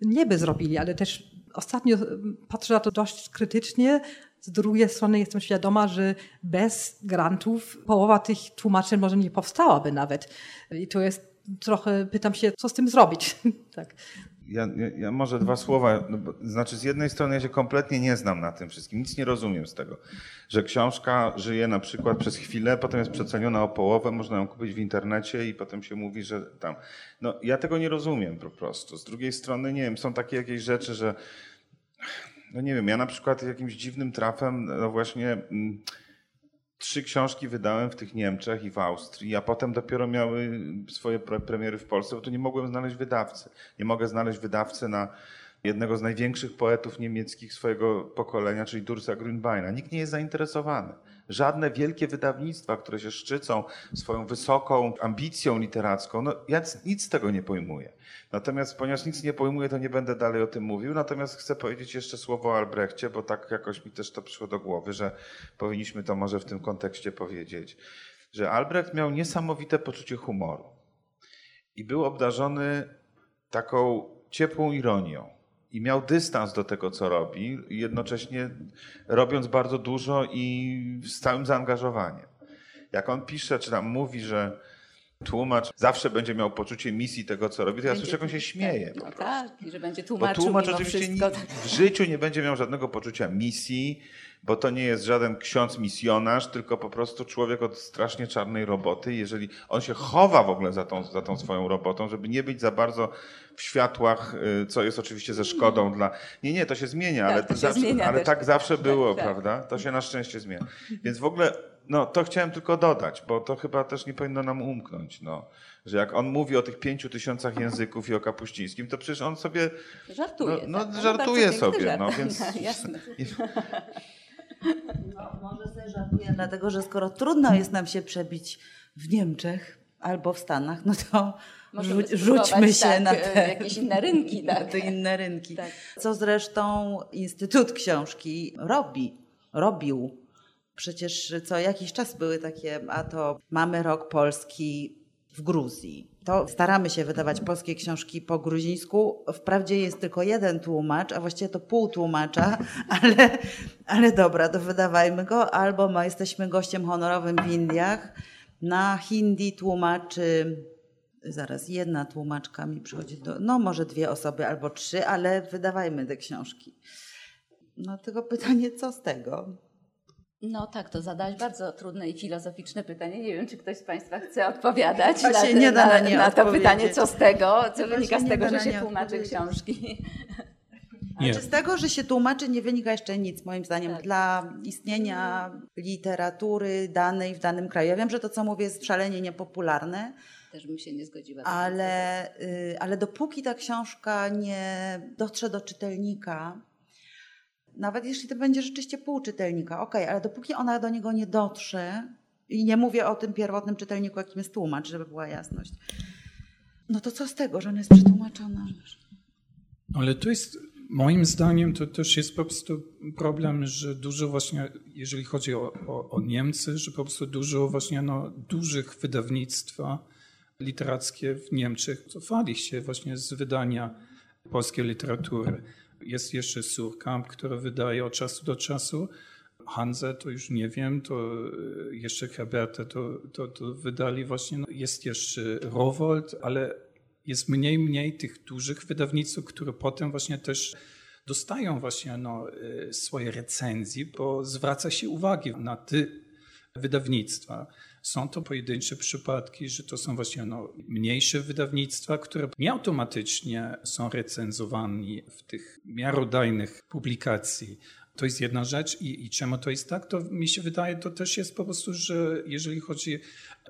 nie by zrobili, ale też ostatnio patrzę na to dość krytycznie. Z drugiej strony jestem świadoma, że bez grantów połowa tych tłumaczeń może nie powstałaby nawet. I to jest trochę, pytam się, co z tym zrobić. tak. Ja, ja, ja, może dwa słowa. No bo, znaczy, z jednej strony ja się kompletnie nie znam na tym wszystkim, nic nie rozumiem z tego, że książka żyje na przykład przez chwilę, potem jest przeceniona o połowę, można ją kupić w internecie i potem się mówi, że tam. No, ja tego nie rozumiem po prostu. Z drugiej strony, nie wiem, są takie jakieś rzeczy, że. No nie wiem, ja na przykład jakimś dziwnym trafem, no właśnie. Mm, trzy książki wydałem w tych Niemczech i w Austrii, a potem dopiero miały swoje premiery w Polsce, bo tu nie mogłem znaleźć wydawcy. Nie mogę znaleźć wydawcy na, jednego z największych poetów niemieckich swojego pokolenia, czyli Dursa Grünbeina. Nikt nie jest zainteresowany. Żadne wielkie wydawnictwa, które się szczycą swoją wysoką ambicją literacką, no ja nic z tego nie pojmuję. Natomiast ponieważ nic nie pojmuję, to nie będę dalej o tym mówił. Natomiast chcę powiedzieć jeszcze słowo o Albrechcie, bo tak jakoś mi też to przyszło do głowy, że powinniśmy to może w tym kontekście powiedzieć. Że Albrecht miał niesamowite poczucie humoru i był obdarzony taką ciepłą ironią i miał dystans do tego, co robi, jednocześnie robiąc bardzo dużo i z całym zaangażowaniem. Jak on pisze, czy tam mówi, że tłumacz zawsze będzie miał poczucie misji tego, co robi, to ja słyszę, jak on się śmieje. No tak, i że będzie tłumaczył Bo tłumacz oczywiście wszystko. w życiu nie będzie miał żadnego poczucia misji, bo to nie jest żaden ksiądz misjonarz, tylko po prostu człowiek od strasznie czarnej roboty. Jeżeli on się chowa w ogóle za tą, za tą swoją robotą, żeby nie być za bardzo w światłach, y, co jest oczywiście ze szkodą dla. Nie, nie, to się zmienia, Tak, ale, to się zawsze, zmienia ale tak zawsze Tak, było, tak. prawda? To się na szczęście zmienia. Więc w ogóle. No, to chciałem tylko dodać, bo to chyba też nie powinno nam umknąć, no, że jak on mówi o tych pięciu tysiącach języków i o Kapuścińskim, to przecież on sobie Żartuje. No- no, tak. żartuje sobie, żart. no, więc- Jasne. No, może sobie żartuję, dlatego że skoro trudno jest nam się przebić w Niemczech albo w Stanach, no to Możemy rzućmy się tak, na e, te, jakieś inne rynki. na Tak. te inne rynki. Tak. Co zresztą Instytut Książki robi, robił. Przecież co jakiś czas były takie, a to mamy rok polski w Gruzji. To staramy się wydawać polskie książki po gruzińsku. Wprawdzie jest tylko jeden tłumacz, a właściwie to pół tłumacza, ale, ale dobra, to wydawajmy go. Albo ma, jesteśmy gościem honorowym w Indiach. Na hindi tłumaczy Zaraz, jedna tłumaczka mi przychodzi do. No, może dwie osoby albo trzy, ale wydawajmy te książki. No, tylko pytanie, co z tego? No tak, to zadałeś bardzo trudne i filozoficzne pytanie. Nie wiem, czy ktoś z Państwa chce odpowiadać na, się te- nie da na na, nie na to pytanie, co z tego, co Chyba wynika z tego, że się nie tłumaczy książki. Nie. Czy z tego, że się tłumaczy, nie wynika jeszcze nic, moim zdaniem, Tak. dla istnienia literatury danej w danym kraju. Ja wiem, że to, co mówię, jest szalenie niepopularne, Też bym się nie zgodziła. ale, y, ale dopóki ta książka nie dotrze do czytelnika, nawet jeśli to będzie rzeczywiście pół czytelnika, okej, ale dopóki ona do niego nie dotrze, i nie mówię o tym pierwotnym czytelniku, jakim jest tłumacz, żeby była jasność, no to co z tego, że ona jest przetłumaczona? Ale to jest, moim zdaniem, to też jest po prostu problem, że dużo właśnie, jeżeli chodzi o, o, o Niemcy, że po prostu dużo właśnie no, dużych wydawnictwa literackie w Niemczech cofali się właśnie z wydania polskiej literatury. Jest jeszcze Surkamp, który wydaje od czasu do czasu. Hanze to już nie wiem, to e, jeszcze Herberta to, to, to wydali właśnie. No, jest jeszcze Rowold, ale jest mniej, mniej tych dużych wydawnictw, które potem właśnie też dostają właśnie no, e, swoje recenzje, bo zwraca się uwagę na te wydawnictwa. Są to pojedyncze przypadki, że to są właśnie no, mniejsze wydawnictwa, które nie automatycznie są recenzowane w tych miarodajnych publikacji. To jest jedna rzecz i, i czemu to jest tak, to mi się wydaje, to też jest po prostu, że jeżeli chodzi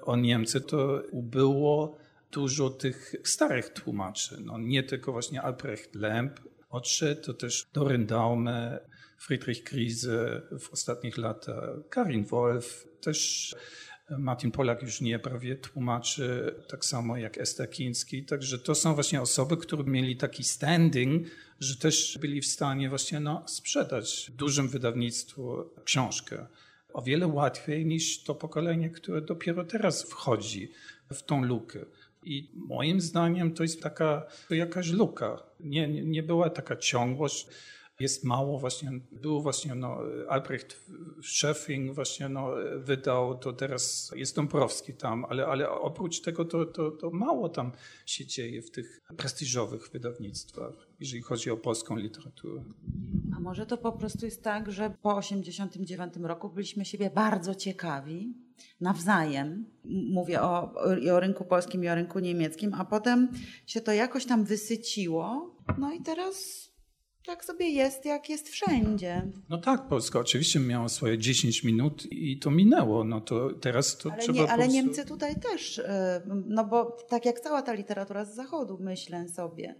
o Niemcy, to ubyło dużo tych starych tłumaczy. No, nie tylko właśnie Albrecht Lemp odszedł, to też Dorin Daume, Friedrich Krise w ostatnich latach, Karin Wolf, też Martin Polak już nie prawie tłumaczy, tak samo jak Ester Kiński. Także to są właśnie osoby, które mieli taki standing, że też byli w stanie właśnie no, sprzedać dużym wydawnictwu książkę. O wiele łatwiej niż to pokolenie, które dopiero teraz wchodzi w tą lukę. I moim zdaniem to jest taka jakaś luka. Nie, nie, nie była taka ciągłość. Jest mało właśnie, był właśnie no, Albrecht Scheffing właśnie no, wydał, to teraz jest Dąbrowski tam, ale, ale oprócz tego to, to, to mało tam się dzieje w tych prestiżowych wydawnictwach, jeżeli chodzi o polską literaturę. A może to po prostu jest tak, że po 89 roku byliśmy siebie bardzo ciekawi nawzajem. Mówię o, i o rynku polskim i o rynku niemieckim, a potem się to jakoś tam wysyciło. No i teraz tak sobie jest, jak jest wszędzie. No tak, Polska oczywiście miała swoje 10 minut i to minęło. No to teraz to Ale, trzeba nie, ale prostu... Niemcy tutaj też, y, no bo tak jak cała ta literatura z zachodu, myślę sobie.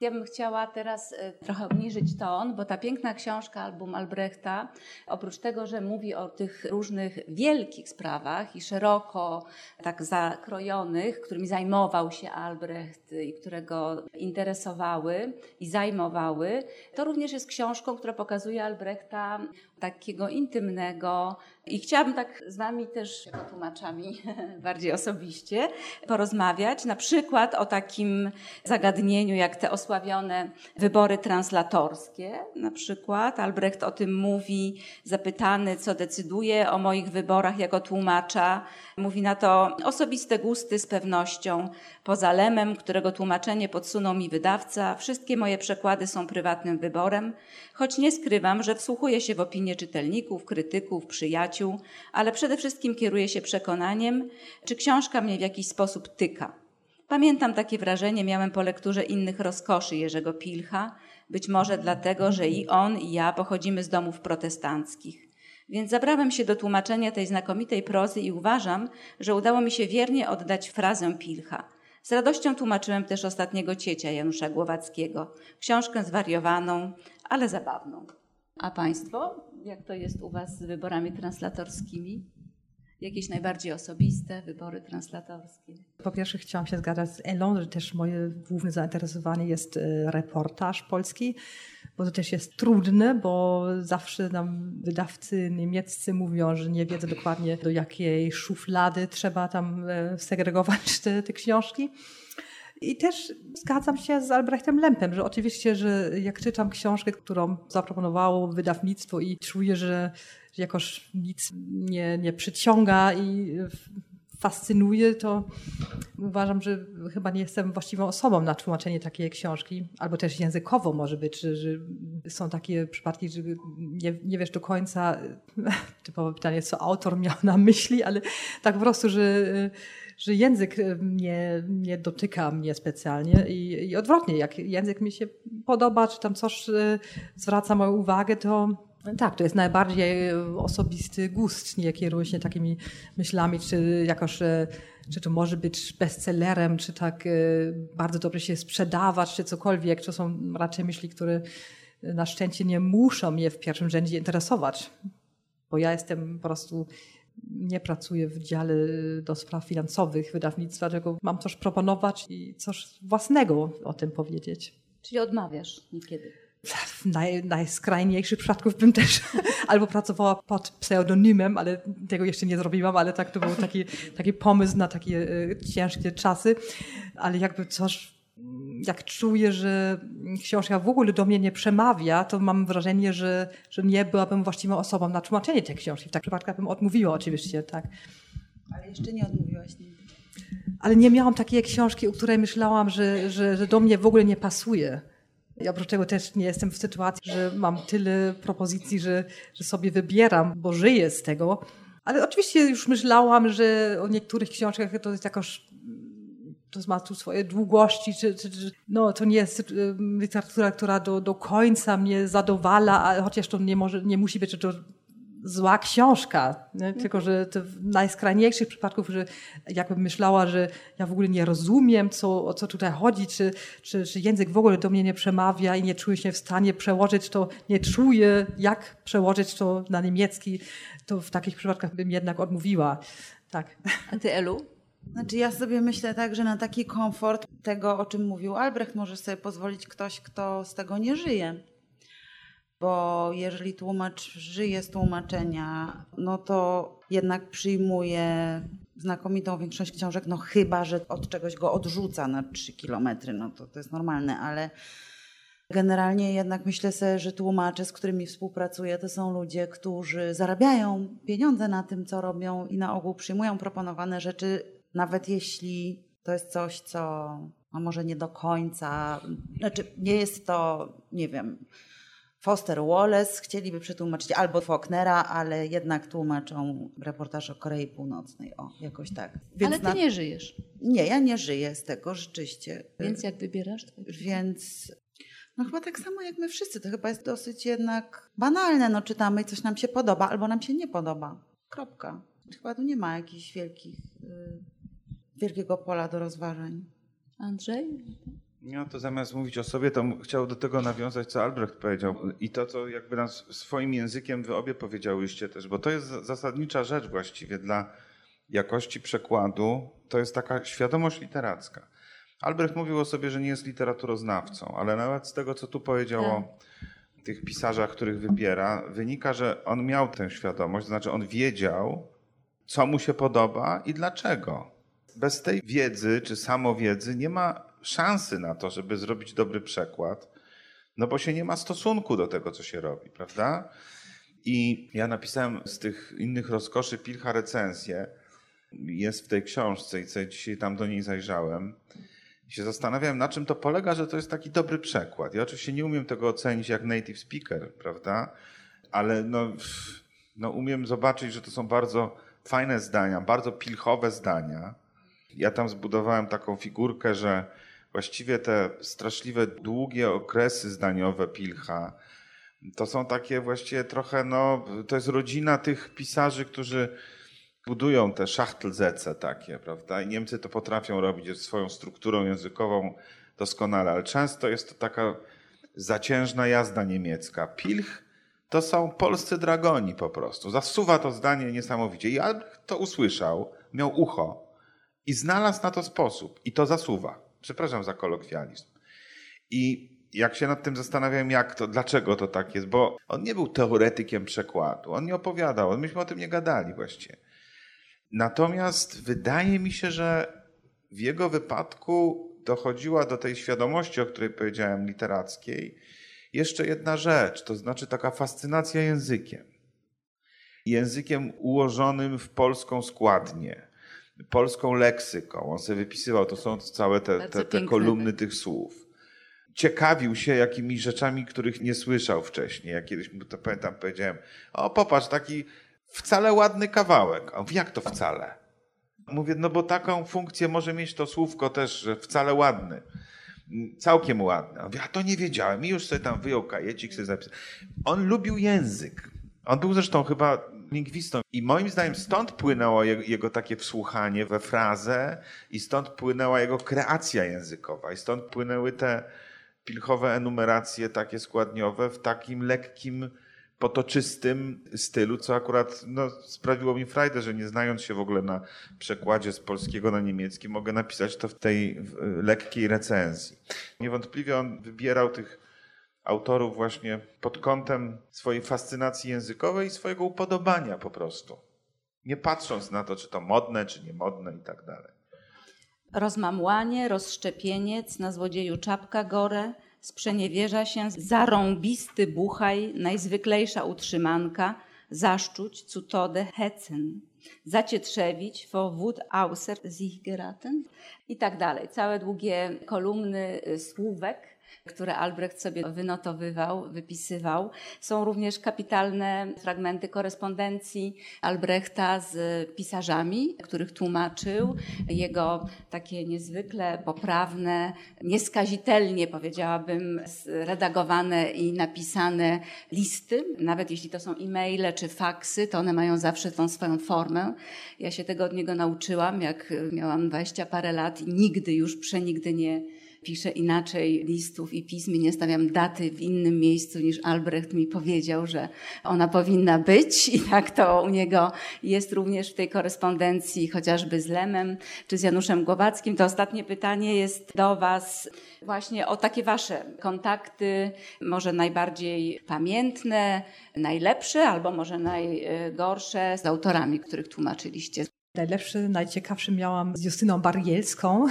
Ja bym chciała teraz e, trochę obniżyć ton, bo ta piękna książka, album Albrechta, oprócz tego, że mówi o tych różnych wielkich sprawach i szeroko tak zakrojonych, którymi zajmował się Albrecht i które go interesowały i zajmowały, to również jest książką, która pokazuje Albrechta takiego intymnego i chciałabym tak z Wami też, jako tłumaczami, bardziej osobiście porozmawiać, na przykład o takim zagadnieniu jak te osławione wybory translatorskie. Na przykład Albrecht o tym mówi, zapytany, co decyduje o moich wyborach jako tłumacza. Mówi na to osobiste gusty z pewnością. Poza lemem, którego tłumaczenie podsunął mi wydawca, wszystkie moje przekłady są prywatnym wyborem, choć nie skrywam, że wsłuchuję się w opinie czytelników, krytyków, przyjaciół, ale przede wszystkim kieruję się przekonaniem, czy książka mnie w jakiś sposób tyka. Pamiętam takie wrażenie miałem po lekturze innych rozkoszy Jerzego Pilcha, być może dlatego, że i on, i ja pochodzimy z domów protestanckich. Więc zabrałem się do tłumaczenia tej znakomitej prozy i uważam, że udało mi się wiernie oddać frazę Pilcha. Z radością tłumaczyłem też ostatniego ciecia Janusza Głowackiego, książkę zwariowaną, ale zabawną. A Państwo, jak to jest u Was z wyborami translatorskimi? Jakieś najbardziej osobiste wybory translatorskie? Po pierwsze chciałam się zgadzać z Elą, że też moje główne zainteresowanie jest e, reportaż polski, bo to też jest trudne, bo zawsze nam wydawcy niemieccy mówią, że nie wiedzą dokładnie do jakiej szuflady trzeba tam e, segregować te, te książki. I też zgadzam się z Albrechtem Lempem, że oczywiście, że jak czytam książkę, którą zaproponowało wydawnictwo i czuję, że jakoś nic nie, nie przyciąga i fascynuje, to uważam, że chyba nie jestem właściwą osobą na tłumaczenie takiej książki, albo też językowo może być, że, że są takie przypadki, że nie, nie wiesz do końca, typowe pytanie, co autor miał na myśli, ale tak po prostu, że że język nie, nie dotyka mnie specjalnie. I, i odwrotnie, jak język mi się podoba, czy tam coś e, zwraca moją uwagę, to tak, to jest najbardziej osobisty gust, nie kieruję się takimi myślami, czy jakoś, e, czy to może być bestsellerem, czy tak e, bardzo dobrze się sprzedawać, czy cokolwiek. To są raczej myśli, które na szczęście nie muszą mnie w pierwszym rzędzie interesować, bo ja jestem po prostu nie pracuję w dziale do spraw finansowych wydawnictwa, dlatego mam coś proponować i coś własnego o tym powiedzieć. Czyli odmawiasz niekiedy? W naj, najskrajniejszych przypadków bym też albo pracowała pod pseudonimem, ale tego jeszcze nie zrobiłam, ale tak to był taki, taki pomysł na takie y, ciężkie czasy. Ale jakby coś jak czuję, że książka w ogóle do mnie nie przemawia, to mam wrażenie, że, że nie byłabym właściwą osobą na tłumaczenie tej książki. W takim przypadku bym odmówiła oczywiście, tak. Ale jeszcze nie odmówiłaś nigdy. Ale nie miałam takiej książki, o której myślałam, że, że, że do mnie w ogóle nie pasuje. I oprócz tego też nie jestem w sytuacji, że mam tyle propozycji, że, że sobie wybieram, bo żyję z tego. Ale oczywiście już myślałam, że o niektórych książkach to jest jakoś to ma tu swoje długości, czy, czy, czy, no, to nie jest literatura, która do, do końca mnie zadowala, chociaż to nie, może, nie musi być zła książka, nie? tylko że to w najskrajniejszych przypadków, że jakbym myślała, że ja w ogóle nie rozumiem, co, o co tutaj chodzi, czy, czy, czy język w ogóle do mnie nie przemawia i nie czuję się w stanie przełożyć to, nie czuję, jak przełożyć to na niemiecki, to w takich przypadkach bym jednak odmówiła. Tak. A ty, Elu? Znaczy ja sobie myślę tak, że na taki komfort tego, o czym mówił Albrecht, może sobie pozwolić ktoś, kto z tego nie żyje. Bo jeżeli tłumacz żyje z tłumaczenia, no to jednak przyjmuje znakomitą większość książek, no chyba, że od czegoś go odrzuca na trzy kilometry, no to to jest normalne, ale generalnie jednak myślę sobie, że tłumacze, z którymi współpracuję, to są ludzie, którzy zarabiają pieniądze na tym, co robią i na ogół przyjmują proponowane rzeczy nawet jeśli to jest coś, co a może nie do końca, znaczy nie jest to, nie wiem, Foster Wallace chcieliby przetłumaczyć albo Faulknera, ale jednak tłumaczą reportaż o Korei Północnej, o, jakoś tak. Więc ale ty na... nie żyjesz. Nie, ja nie żyję z tego rzeczywiście. Więc jak wybierasz? Więc no chyba tak samo jak my wszyscy, to chyba jest dosyć jednak banalne, no czytamy i coś nam się podoba albo nam się nie podoba. Kropka. Chyba tu nie ma jakichś wielkich... Yy wielkiego pola do rozważań. Andrzej? No to zamiast mówić o sobie, to chciał do tego nawiązać, co Albrecht powiedział. I to, co jakby nas swoim językiem wy obie powiedziałyście też, bo to jest zasadnicza rzecz właściwie dla jakości przekładu. To jest taka świadomość literacka. Albrecht mówił o sobie, że nie jest literaturoznawcą, ale nawet z tego, co tu powiedział o tak. tych pisarzach, których wybiera, wynika, że on miał tę świadomość, to znaczy on wiedział, co mu się podoba i dlaczego. Bez tej wiedzy czy samowiedzy nie ma szansy na to, żeby zrobić dobry przekład, no bo się nie ma stosunku do tego, co się robi, prawda? I ja napisałem z tych innych rozkoszy Pilcha recenzję. Jest w tej książce i co dzisiaj tam do niej zajrzałem. I się zastanawiałem, na czym to polega, że to jest taki dobry przekład. Ja oczywiście nie umiem tego ocenić jak native speaker, prawda? Ale no, no umiem zobaczyć, że to są bardzo fajne zdania, bardzo pilchowe zdania. Ja tam zbudowałem taką figurkę, że właściwie te straszliwe, długie okresy zdaniowe Pilcha, to są takie właściwie trochę, no, to jest rodzina tych pisarzy, którzy budują te szachtlzece takie, prawda? I Niemcy to potrafią robić swoją strukturą językową doskonale, ale często jest to taka zaciężna jazda niemiecka. Pilch to są polscy dragoni po prostu. Zasuwa to zdanie niesamowicie. Albrecht to usłyszał, miał ucho i znalazł na to sposób i to zasuwa. Przepraszam za kolokwializm. I jak się nad tym zastanawiałem, jak to, dlaczego to tak jest, bo on nie był teoretykiem przekładu, on nie opowiadał, myśmy o tym nie gadali właściwie. Natomiast wydaje mi się, że w jego wypadku dochodziła do tej świadomości, o której powiedziałem, literackiej, jeszcze jedna rzecz, to znaczy taka fascynacja językiem. Językiem ułożonym w polską składnię polską leksyką. On sobie wypisywał, to są całe te, te, te kolumny tych słów. Ciekawił się jakimi rzeczami, których nie słyszał wcześniej. Ja kiedyś mu to pamiętam, powiedziałem, o popatrz, taki wcale ładny kawałek. A jak to wcale? Mówię, no bo taką funkcję może mieć to słówko też, że wcale ładny. Całkiem ładny. On mówi, a to nie wiedziałem. I już sobie tam wyjął kajecik, sobie zapisał. On lubił język. On był zresztą chyba lingwistą. I moim zdaniem stąd płynęło jego, takie wsłuchanie we frazę i stąd płynęła jego kreacja językowa i stąd płynęły te pilchowe enumeracje takie składniowe w takim lekkim, potoczystym stylu, co akurat no, sprawiło mi frajdę, że nie znając się w ogóle na przekładzie z polskiego na niemiecki, mogę napisać to w tej lekkiej recenzji. Niewątpliwie on wybierał tych autorów właśnie pod kątem swojej fascynacji językowej i swojego upodobania po prostu. Nie patrząc na to, czy to modne, czy niemodne i tak dalej. Rozmamłanie, rozszczepieniec, na złodzieju czapka gore, sprzeniewierza się, zarąbisty buchaj, najzwyklejsza utrzymanka, zaszczuć, cutode, hecen, zacietrzewić, vor Wut außer sich geraten i tak dalej. Całe długie kolumny y, słówek, które Albrecht sobie wynotowywał, wypisywał. Są również kapitalne fragmenty korespondencji Albrechta z pisarzami, których tłumaczył. Jego takie niezwykle poprawne, nieskazitelnie powiedziałabym, redagowane i napisane listy. Nawet jeśli to są e-maile czy faksy, to one mają zawsze tą swoją formę. Ja się tego od niego nauczyłam, jak miałam dwadzieścia parę lat i nigdy już przenigdy nie piszę inaczej listów i pism nie stawiam daty w innym miejscu niż Albrecht mi powiedział, że ona powinna być i tak to u niego jest również w tej korespondencji chociażby z Lemem czy z Januszem Głowackim. To ostatnie pytanie jest do Was właśnie o takie Wasze kontakty, może najbardziej pamiętne, najlepsze albo może najgorsze z autorami, których tłumaczyliście. Najlepszy, najciekawszy miałam z Justyną Barielską.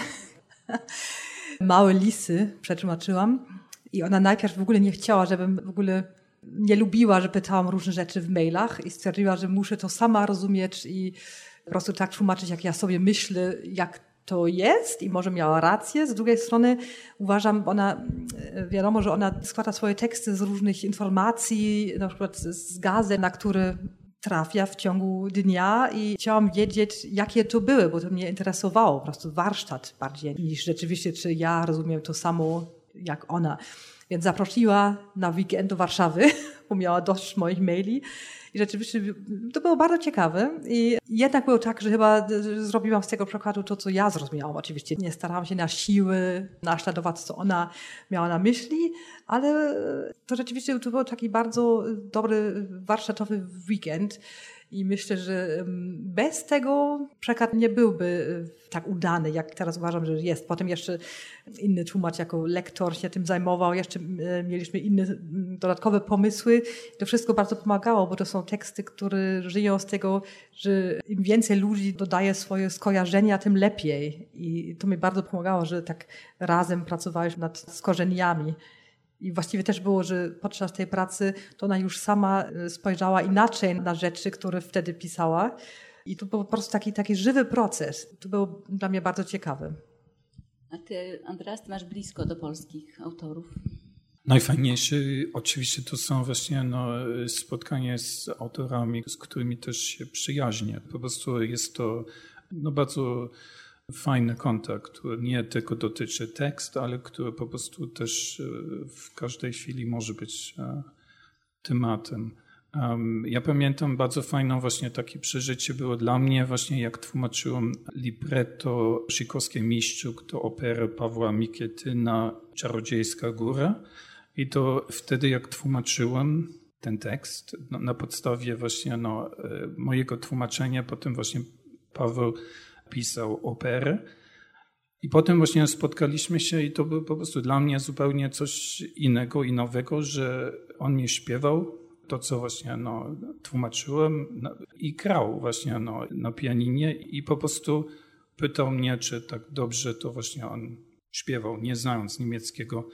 małe lisy przetłumaczyłam i ona najpierw w ogóle nie chciała, żebym w ogóle nie lubiła, że pytałam różne rzeczy w mailach i stwierdziła, że muszę to sama rozumieć i po prostu tak tłumaczyć, jak ja sobie myślę, jak to jest i może miała rację. Z drugiej strony uważam, ona, wiadomo, że ona składa swoje teksty z różnych informacji, na przykład z gazet, na które trafia w ciągu dnia i chciałam wiedzieć, jakie to były, bo to mnie interesowało, po prostu warsztat bardziej niż rzeczywiście, czy ja rozumiem to samo jak ona. Więc zaprosiła na weekend do Warszawy, bo miała dość moich maili. I rzeczywiście to było bardzo ciekawe. I jednak było tak, że chyba zrobiłam z tego przykładu to, co ja zrozumiałam. Oczywiście nie starałam się na siły naśladować, co ona miała na myśli, ale to rzeczywiście to był taki bardzo dobry warsztatowy weekend. I myślę, że bez tego przekaz nie byłby e, tak udany, jak teraz uważam, że jest. Potem jeszcze inny tłumacz jako lektor się tym zajmował, jeszcze e, mieliśmy inne dodatkowe pomysły. To wszystko bardzo pomagało, bo to są teksty, które żyją z tego, że im więcej ludzi dodaje swoje skojarzenia, tym lepiej. I to mi bardzo pomagało, że tak razem pracowaliśmy nad skorzeniami. I właściwie też było, że podczas tej pracy to ona już sama e, spojrzała inaczej na rzeczy, które wtedy pisała. I to był po prostu taki, taki żywy proces. To było dla mnie bardzo ciekawe. A ty, Andreas, ty masz blisko do polskich autorów? Najfajniejsze oczywiście to są właśnie no, spotkania z autorami, z którymi też się przyjaźnię. Po prostu jest to no, bardzo fajny kontakt, który nie tylko dotyczy tekstu, ale który po prostu też e, w każdej chwili może być e, tematem. Ja pamiętam bardzo fajną właśnie takie przeżycie było dla mnie właśnie jak tłumaczyłem libretto Szykowskiej Miszczuk do opery Pawła Mikietyna Czarodziejska Góra i to wtedy jak tłumaczyłem ten tekst no, na podstawie właśnie no, e, mojego tłumaczenia, potem właśnie Paweł pisał operę. I potem właśnie spotkaliśmy się i to było po prostu dla mnie zupełnie coś innego i nowego, że on mi śpiewał to, co właśnie no, tłumaczyłem no, i grał właśnie no, na pianinie i po prostu pytał mnie, czy tak dobrze to właśnie on śpiewał, nie znając niemieckiego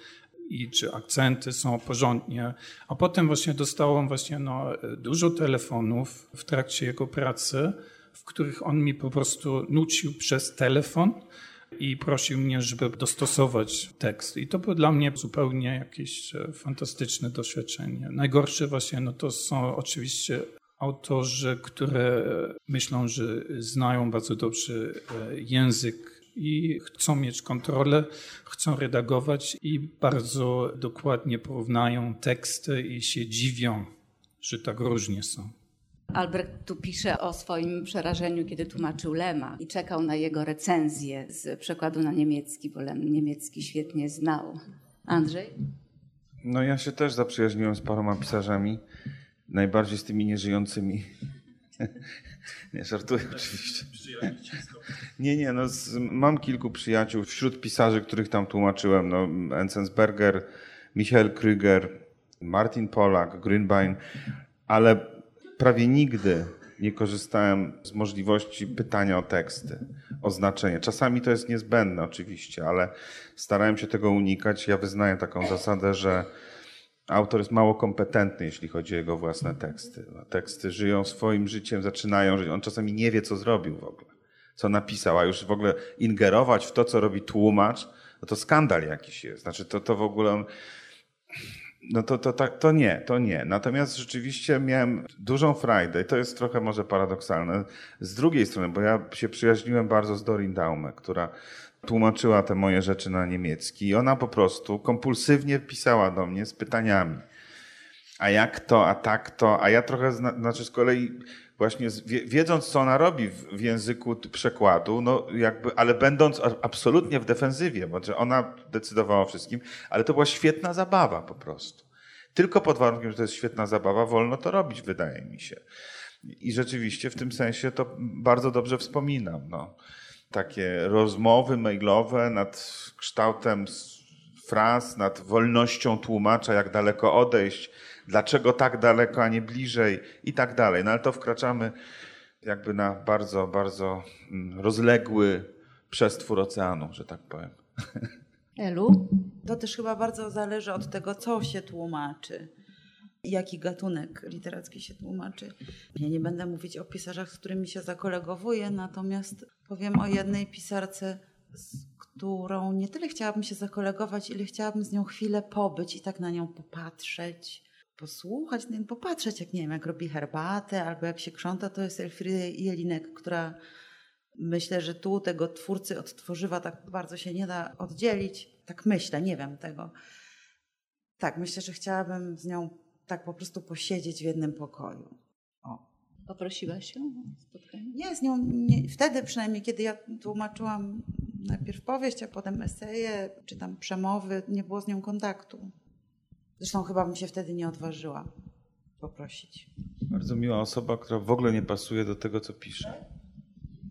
i czy akcenty są porządnie. A potem właśnie dostałem właśnie no, dużo telefonów w trakcie jego pracy, w których on mi po prostu nucił przez telefon i prosił mnie, żeby dostosować tekst. I to było dla mnie zupełnie jakieś e, fantastyczne doświadczenie. Najgorsze właśnie no to są oczywiście autorzy, które myślą, że znają bardzo dobrze e, język i chcą mieć kontrolę, chcą redagować i bardzo dokładnie porównają teksty i się dziwią, że tak różnie są. Albrecht tu pisze o swoim przerażeniu, kiedy tłumaczył Lema i czekał na jego recenzję z przekładu na niemiecki, bo Lem niemiecki świetnie znał. Andrzej? No ja się też zaprzyjaźniłem z paroma pisarzami, najbardziej z tymi nieżyjącymi. nie, żartuję oczywiście. Nie, nie, no z, mam kilku przyjaciół wśród pisarzy, których tam tłumaczyłem. No, Enzensberger, Michael Krüger, Martin Polak, Grünbein, ale prawie nigdy nie korzystałem z możliwości pytania o teksty, o znaczenie. Czasami to jest niezbędne oczywiście, ale starałem się tego unikać. Ja wyznaję taką zasadę, że autor jest mało kompetentny, jeśli chodzi o jego własne teksty. Teksty żyją swoim życiem, zaczynają żyć. On czasami nie wie, co zrobił w ogóle, co napisał, a już w ogóle ingerować w to, co robi tłumacz, no to skandal jakiś jest. Znaczy to, to w ogóle on no to, to, to, to nie, to nie. Natomiast rzeczywiście miałem dużą frajdę i to jest trochę może paradoksalne. Z drugiej strony, bo ja się przyjaźniłem bardzo z Dorin Daume, która tłumaczyła te moje rzeczy na niemiecki i ona po prostu kompulsywnie pisała do mnie z pytaniami. A jak to, a tak to, a ja trochę, znaczy z kolei właśnie wiedząc, co ona robi w, języku przekładu, no jakby, ale będąc absolutnie w defensywie, bo ona decydowała o wszystkim, ale to była świetna zabawa po prostu. Tylko pod warunkiem, że to jest świetna zabawa, wolno to robić, wydaje mi się. I rzeczywiście w tym sensie to bardzo dobrze wspominam. No. Takie rozmowy mailowe nad kształtem fraz, nad wolnością tłumacza, jak daleko odejść, dlaczego tak daleko, a nie bliżej i tak dalej. No ale to wkraczamy jakby na bardzo, bardzo mm, rozległy przestwór oceanu, że tak powiem. Elu? To też chyba bardzo zależy od tego, co się tłumaczy. Jaki gatunek literacki się tłumaczy. Ja nie będę mówić o pisarzach, z którymi się zakolegowuję, natomiast powiem o jednej pisarce, z którą nie tyle chciałabym się zakolegować, ile chciałabym z nią chwilę pobyć i tak na nią popatrzeć posłuchać, no popatrzeć, jak nie wiem, jak robi herbatę albo jak się krząta, to jest Elfriede Jelinek, która myślę, że tu tego twórcy od tworzywa tak bardzo się nie da oddzielić. tak myślę, nie wiem tego. Tak, myślę, że chciałabym z nią tak po prostu posiedzieć w jednym pokoju. O. Poprosiłaś ją o spotkanie? Nie, z nią, nie, wtedy przynajmniej, kiedy ja tłumaczyłam najpierw powieść, a potem eseje, czy tam przemowy, nie było z nią kontaktu. Zresztą chyba bym się wtedy nie odważyła poprosić. Bardzo miła osoba, która w ogóle nie pasuje do tego, co pisze.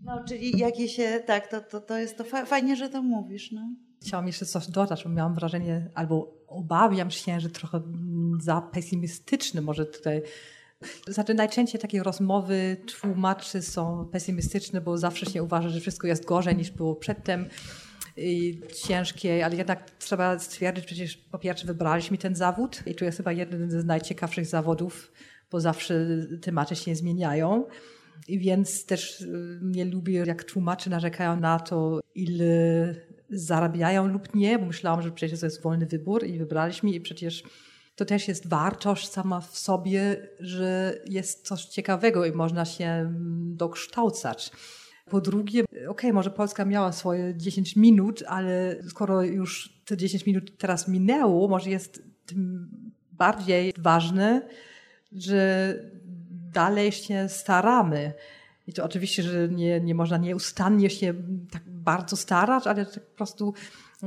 No, czyli jakie się, tak, to, to, to jest to fa- fajnie, że to mówisz, no. Chciałam jeszcze coś dodać, bo miałam wrażenie, albo obawiam się, że trochę mm, za pesymistyczny może tutaj. Znaczy najczęściej takie rozmowy tłumaczy są pesymistyczne, bo zawsze się uważa, że wszystko jest gorzej niż było przedtem ciężkie, ale jednak trzeba stwierdzić, przecież po pierwsze wybraliśmy ten zawód i to jest chyba jeden z najciekawszych zawodów, bo zawsze tematy się zmieniają. I więc też y, nie lubię, jak tłumacze narzekają na to, ile zarabiają lub nie, bo myślałam, że przecież to jest wolny wybór i wybraliśmy i przecież to też jest wartość sama w sobie, że jest coś ciekawego i można się mm, dokształcać. Po drugie, okej, okay, może Polska miała swoje 10 minut, ale skoro już te 10 minut teraz minęło, może jest tym bardziej ważne, że dalej się staramy. I to oczywiście, że nie, nie można nieustannie się tak bardzo starać, ale tak po prostu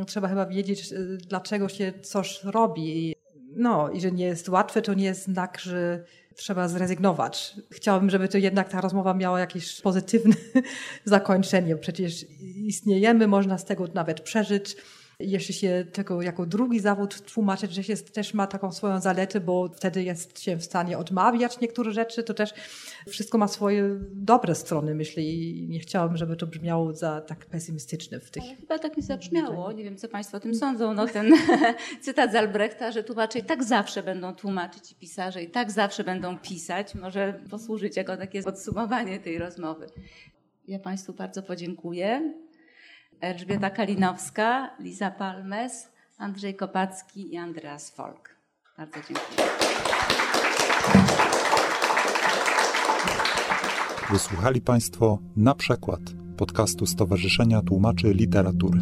trzeba chyba wiedzieć, dlaczego się coś robi. No i że nie jest łatwe, to nie jest znak, że trzeba zrezygnować. Chciałabym, żeby to jednak ta rozmowa miała jakieś pozytywne zakończenie. Przecież istniejemy, można z tego nawet przeżyć jeszcze się tego jako drugi zawód tłumaczyć, że się też ma taką swoją zaletę, bo wtedy jest się w stanie odmawiać niektóre rzeczy, to też wszystko ma swoje dobre strony, myślę i nie chciałabym, żeby to brzmiało za tak pesymistyczne w tych... Ale chyba tak nie zabrzmiało, nie wiem co Państwo o tym sądzą, no ten cytat z Albrechta, że tłumacze i tak zawsze będą tłumaczyć i pisarze i tak zawsze będą pisać, może posłużyć jako takie podsumowanie tej rozmowy. Ja Państwu bardzo podziękuję. Elżbieta Kalinowska, Liza Palmes, Andrzej Kopacki i Andreas Folk. Bardzo dziękuję. Wysłuchali Państwo na przykład podcastu Stowarzyszenia Tłumaczy Literatury.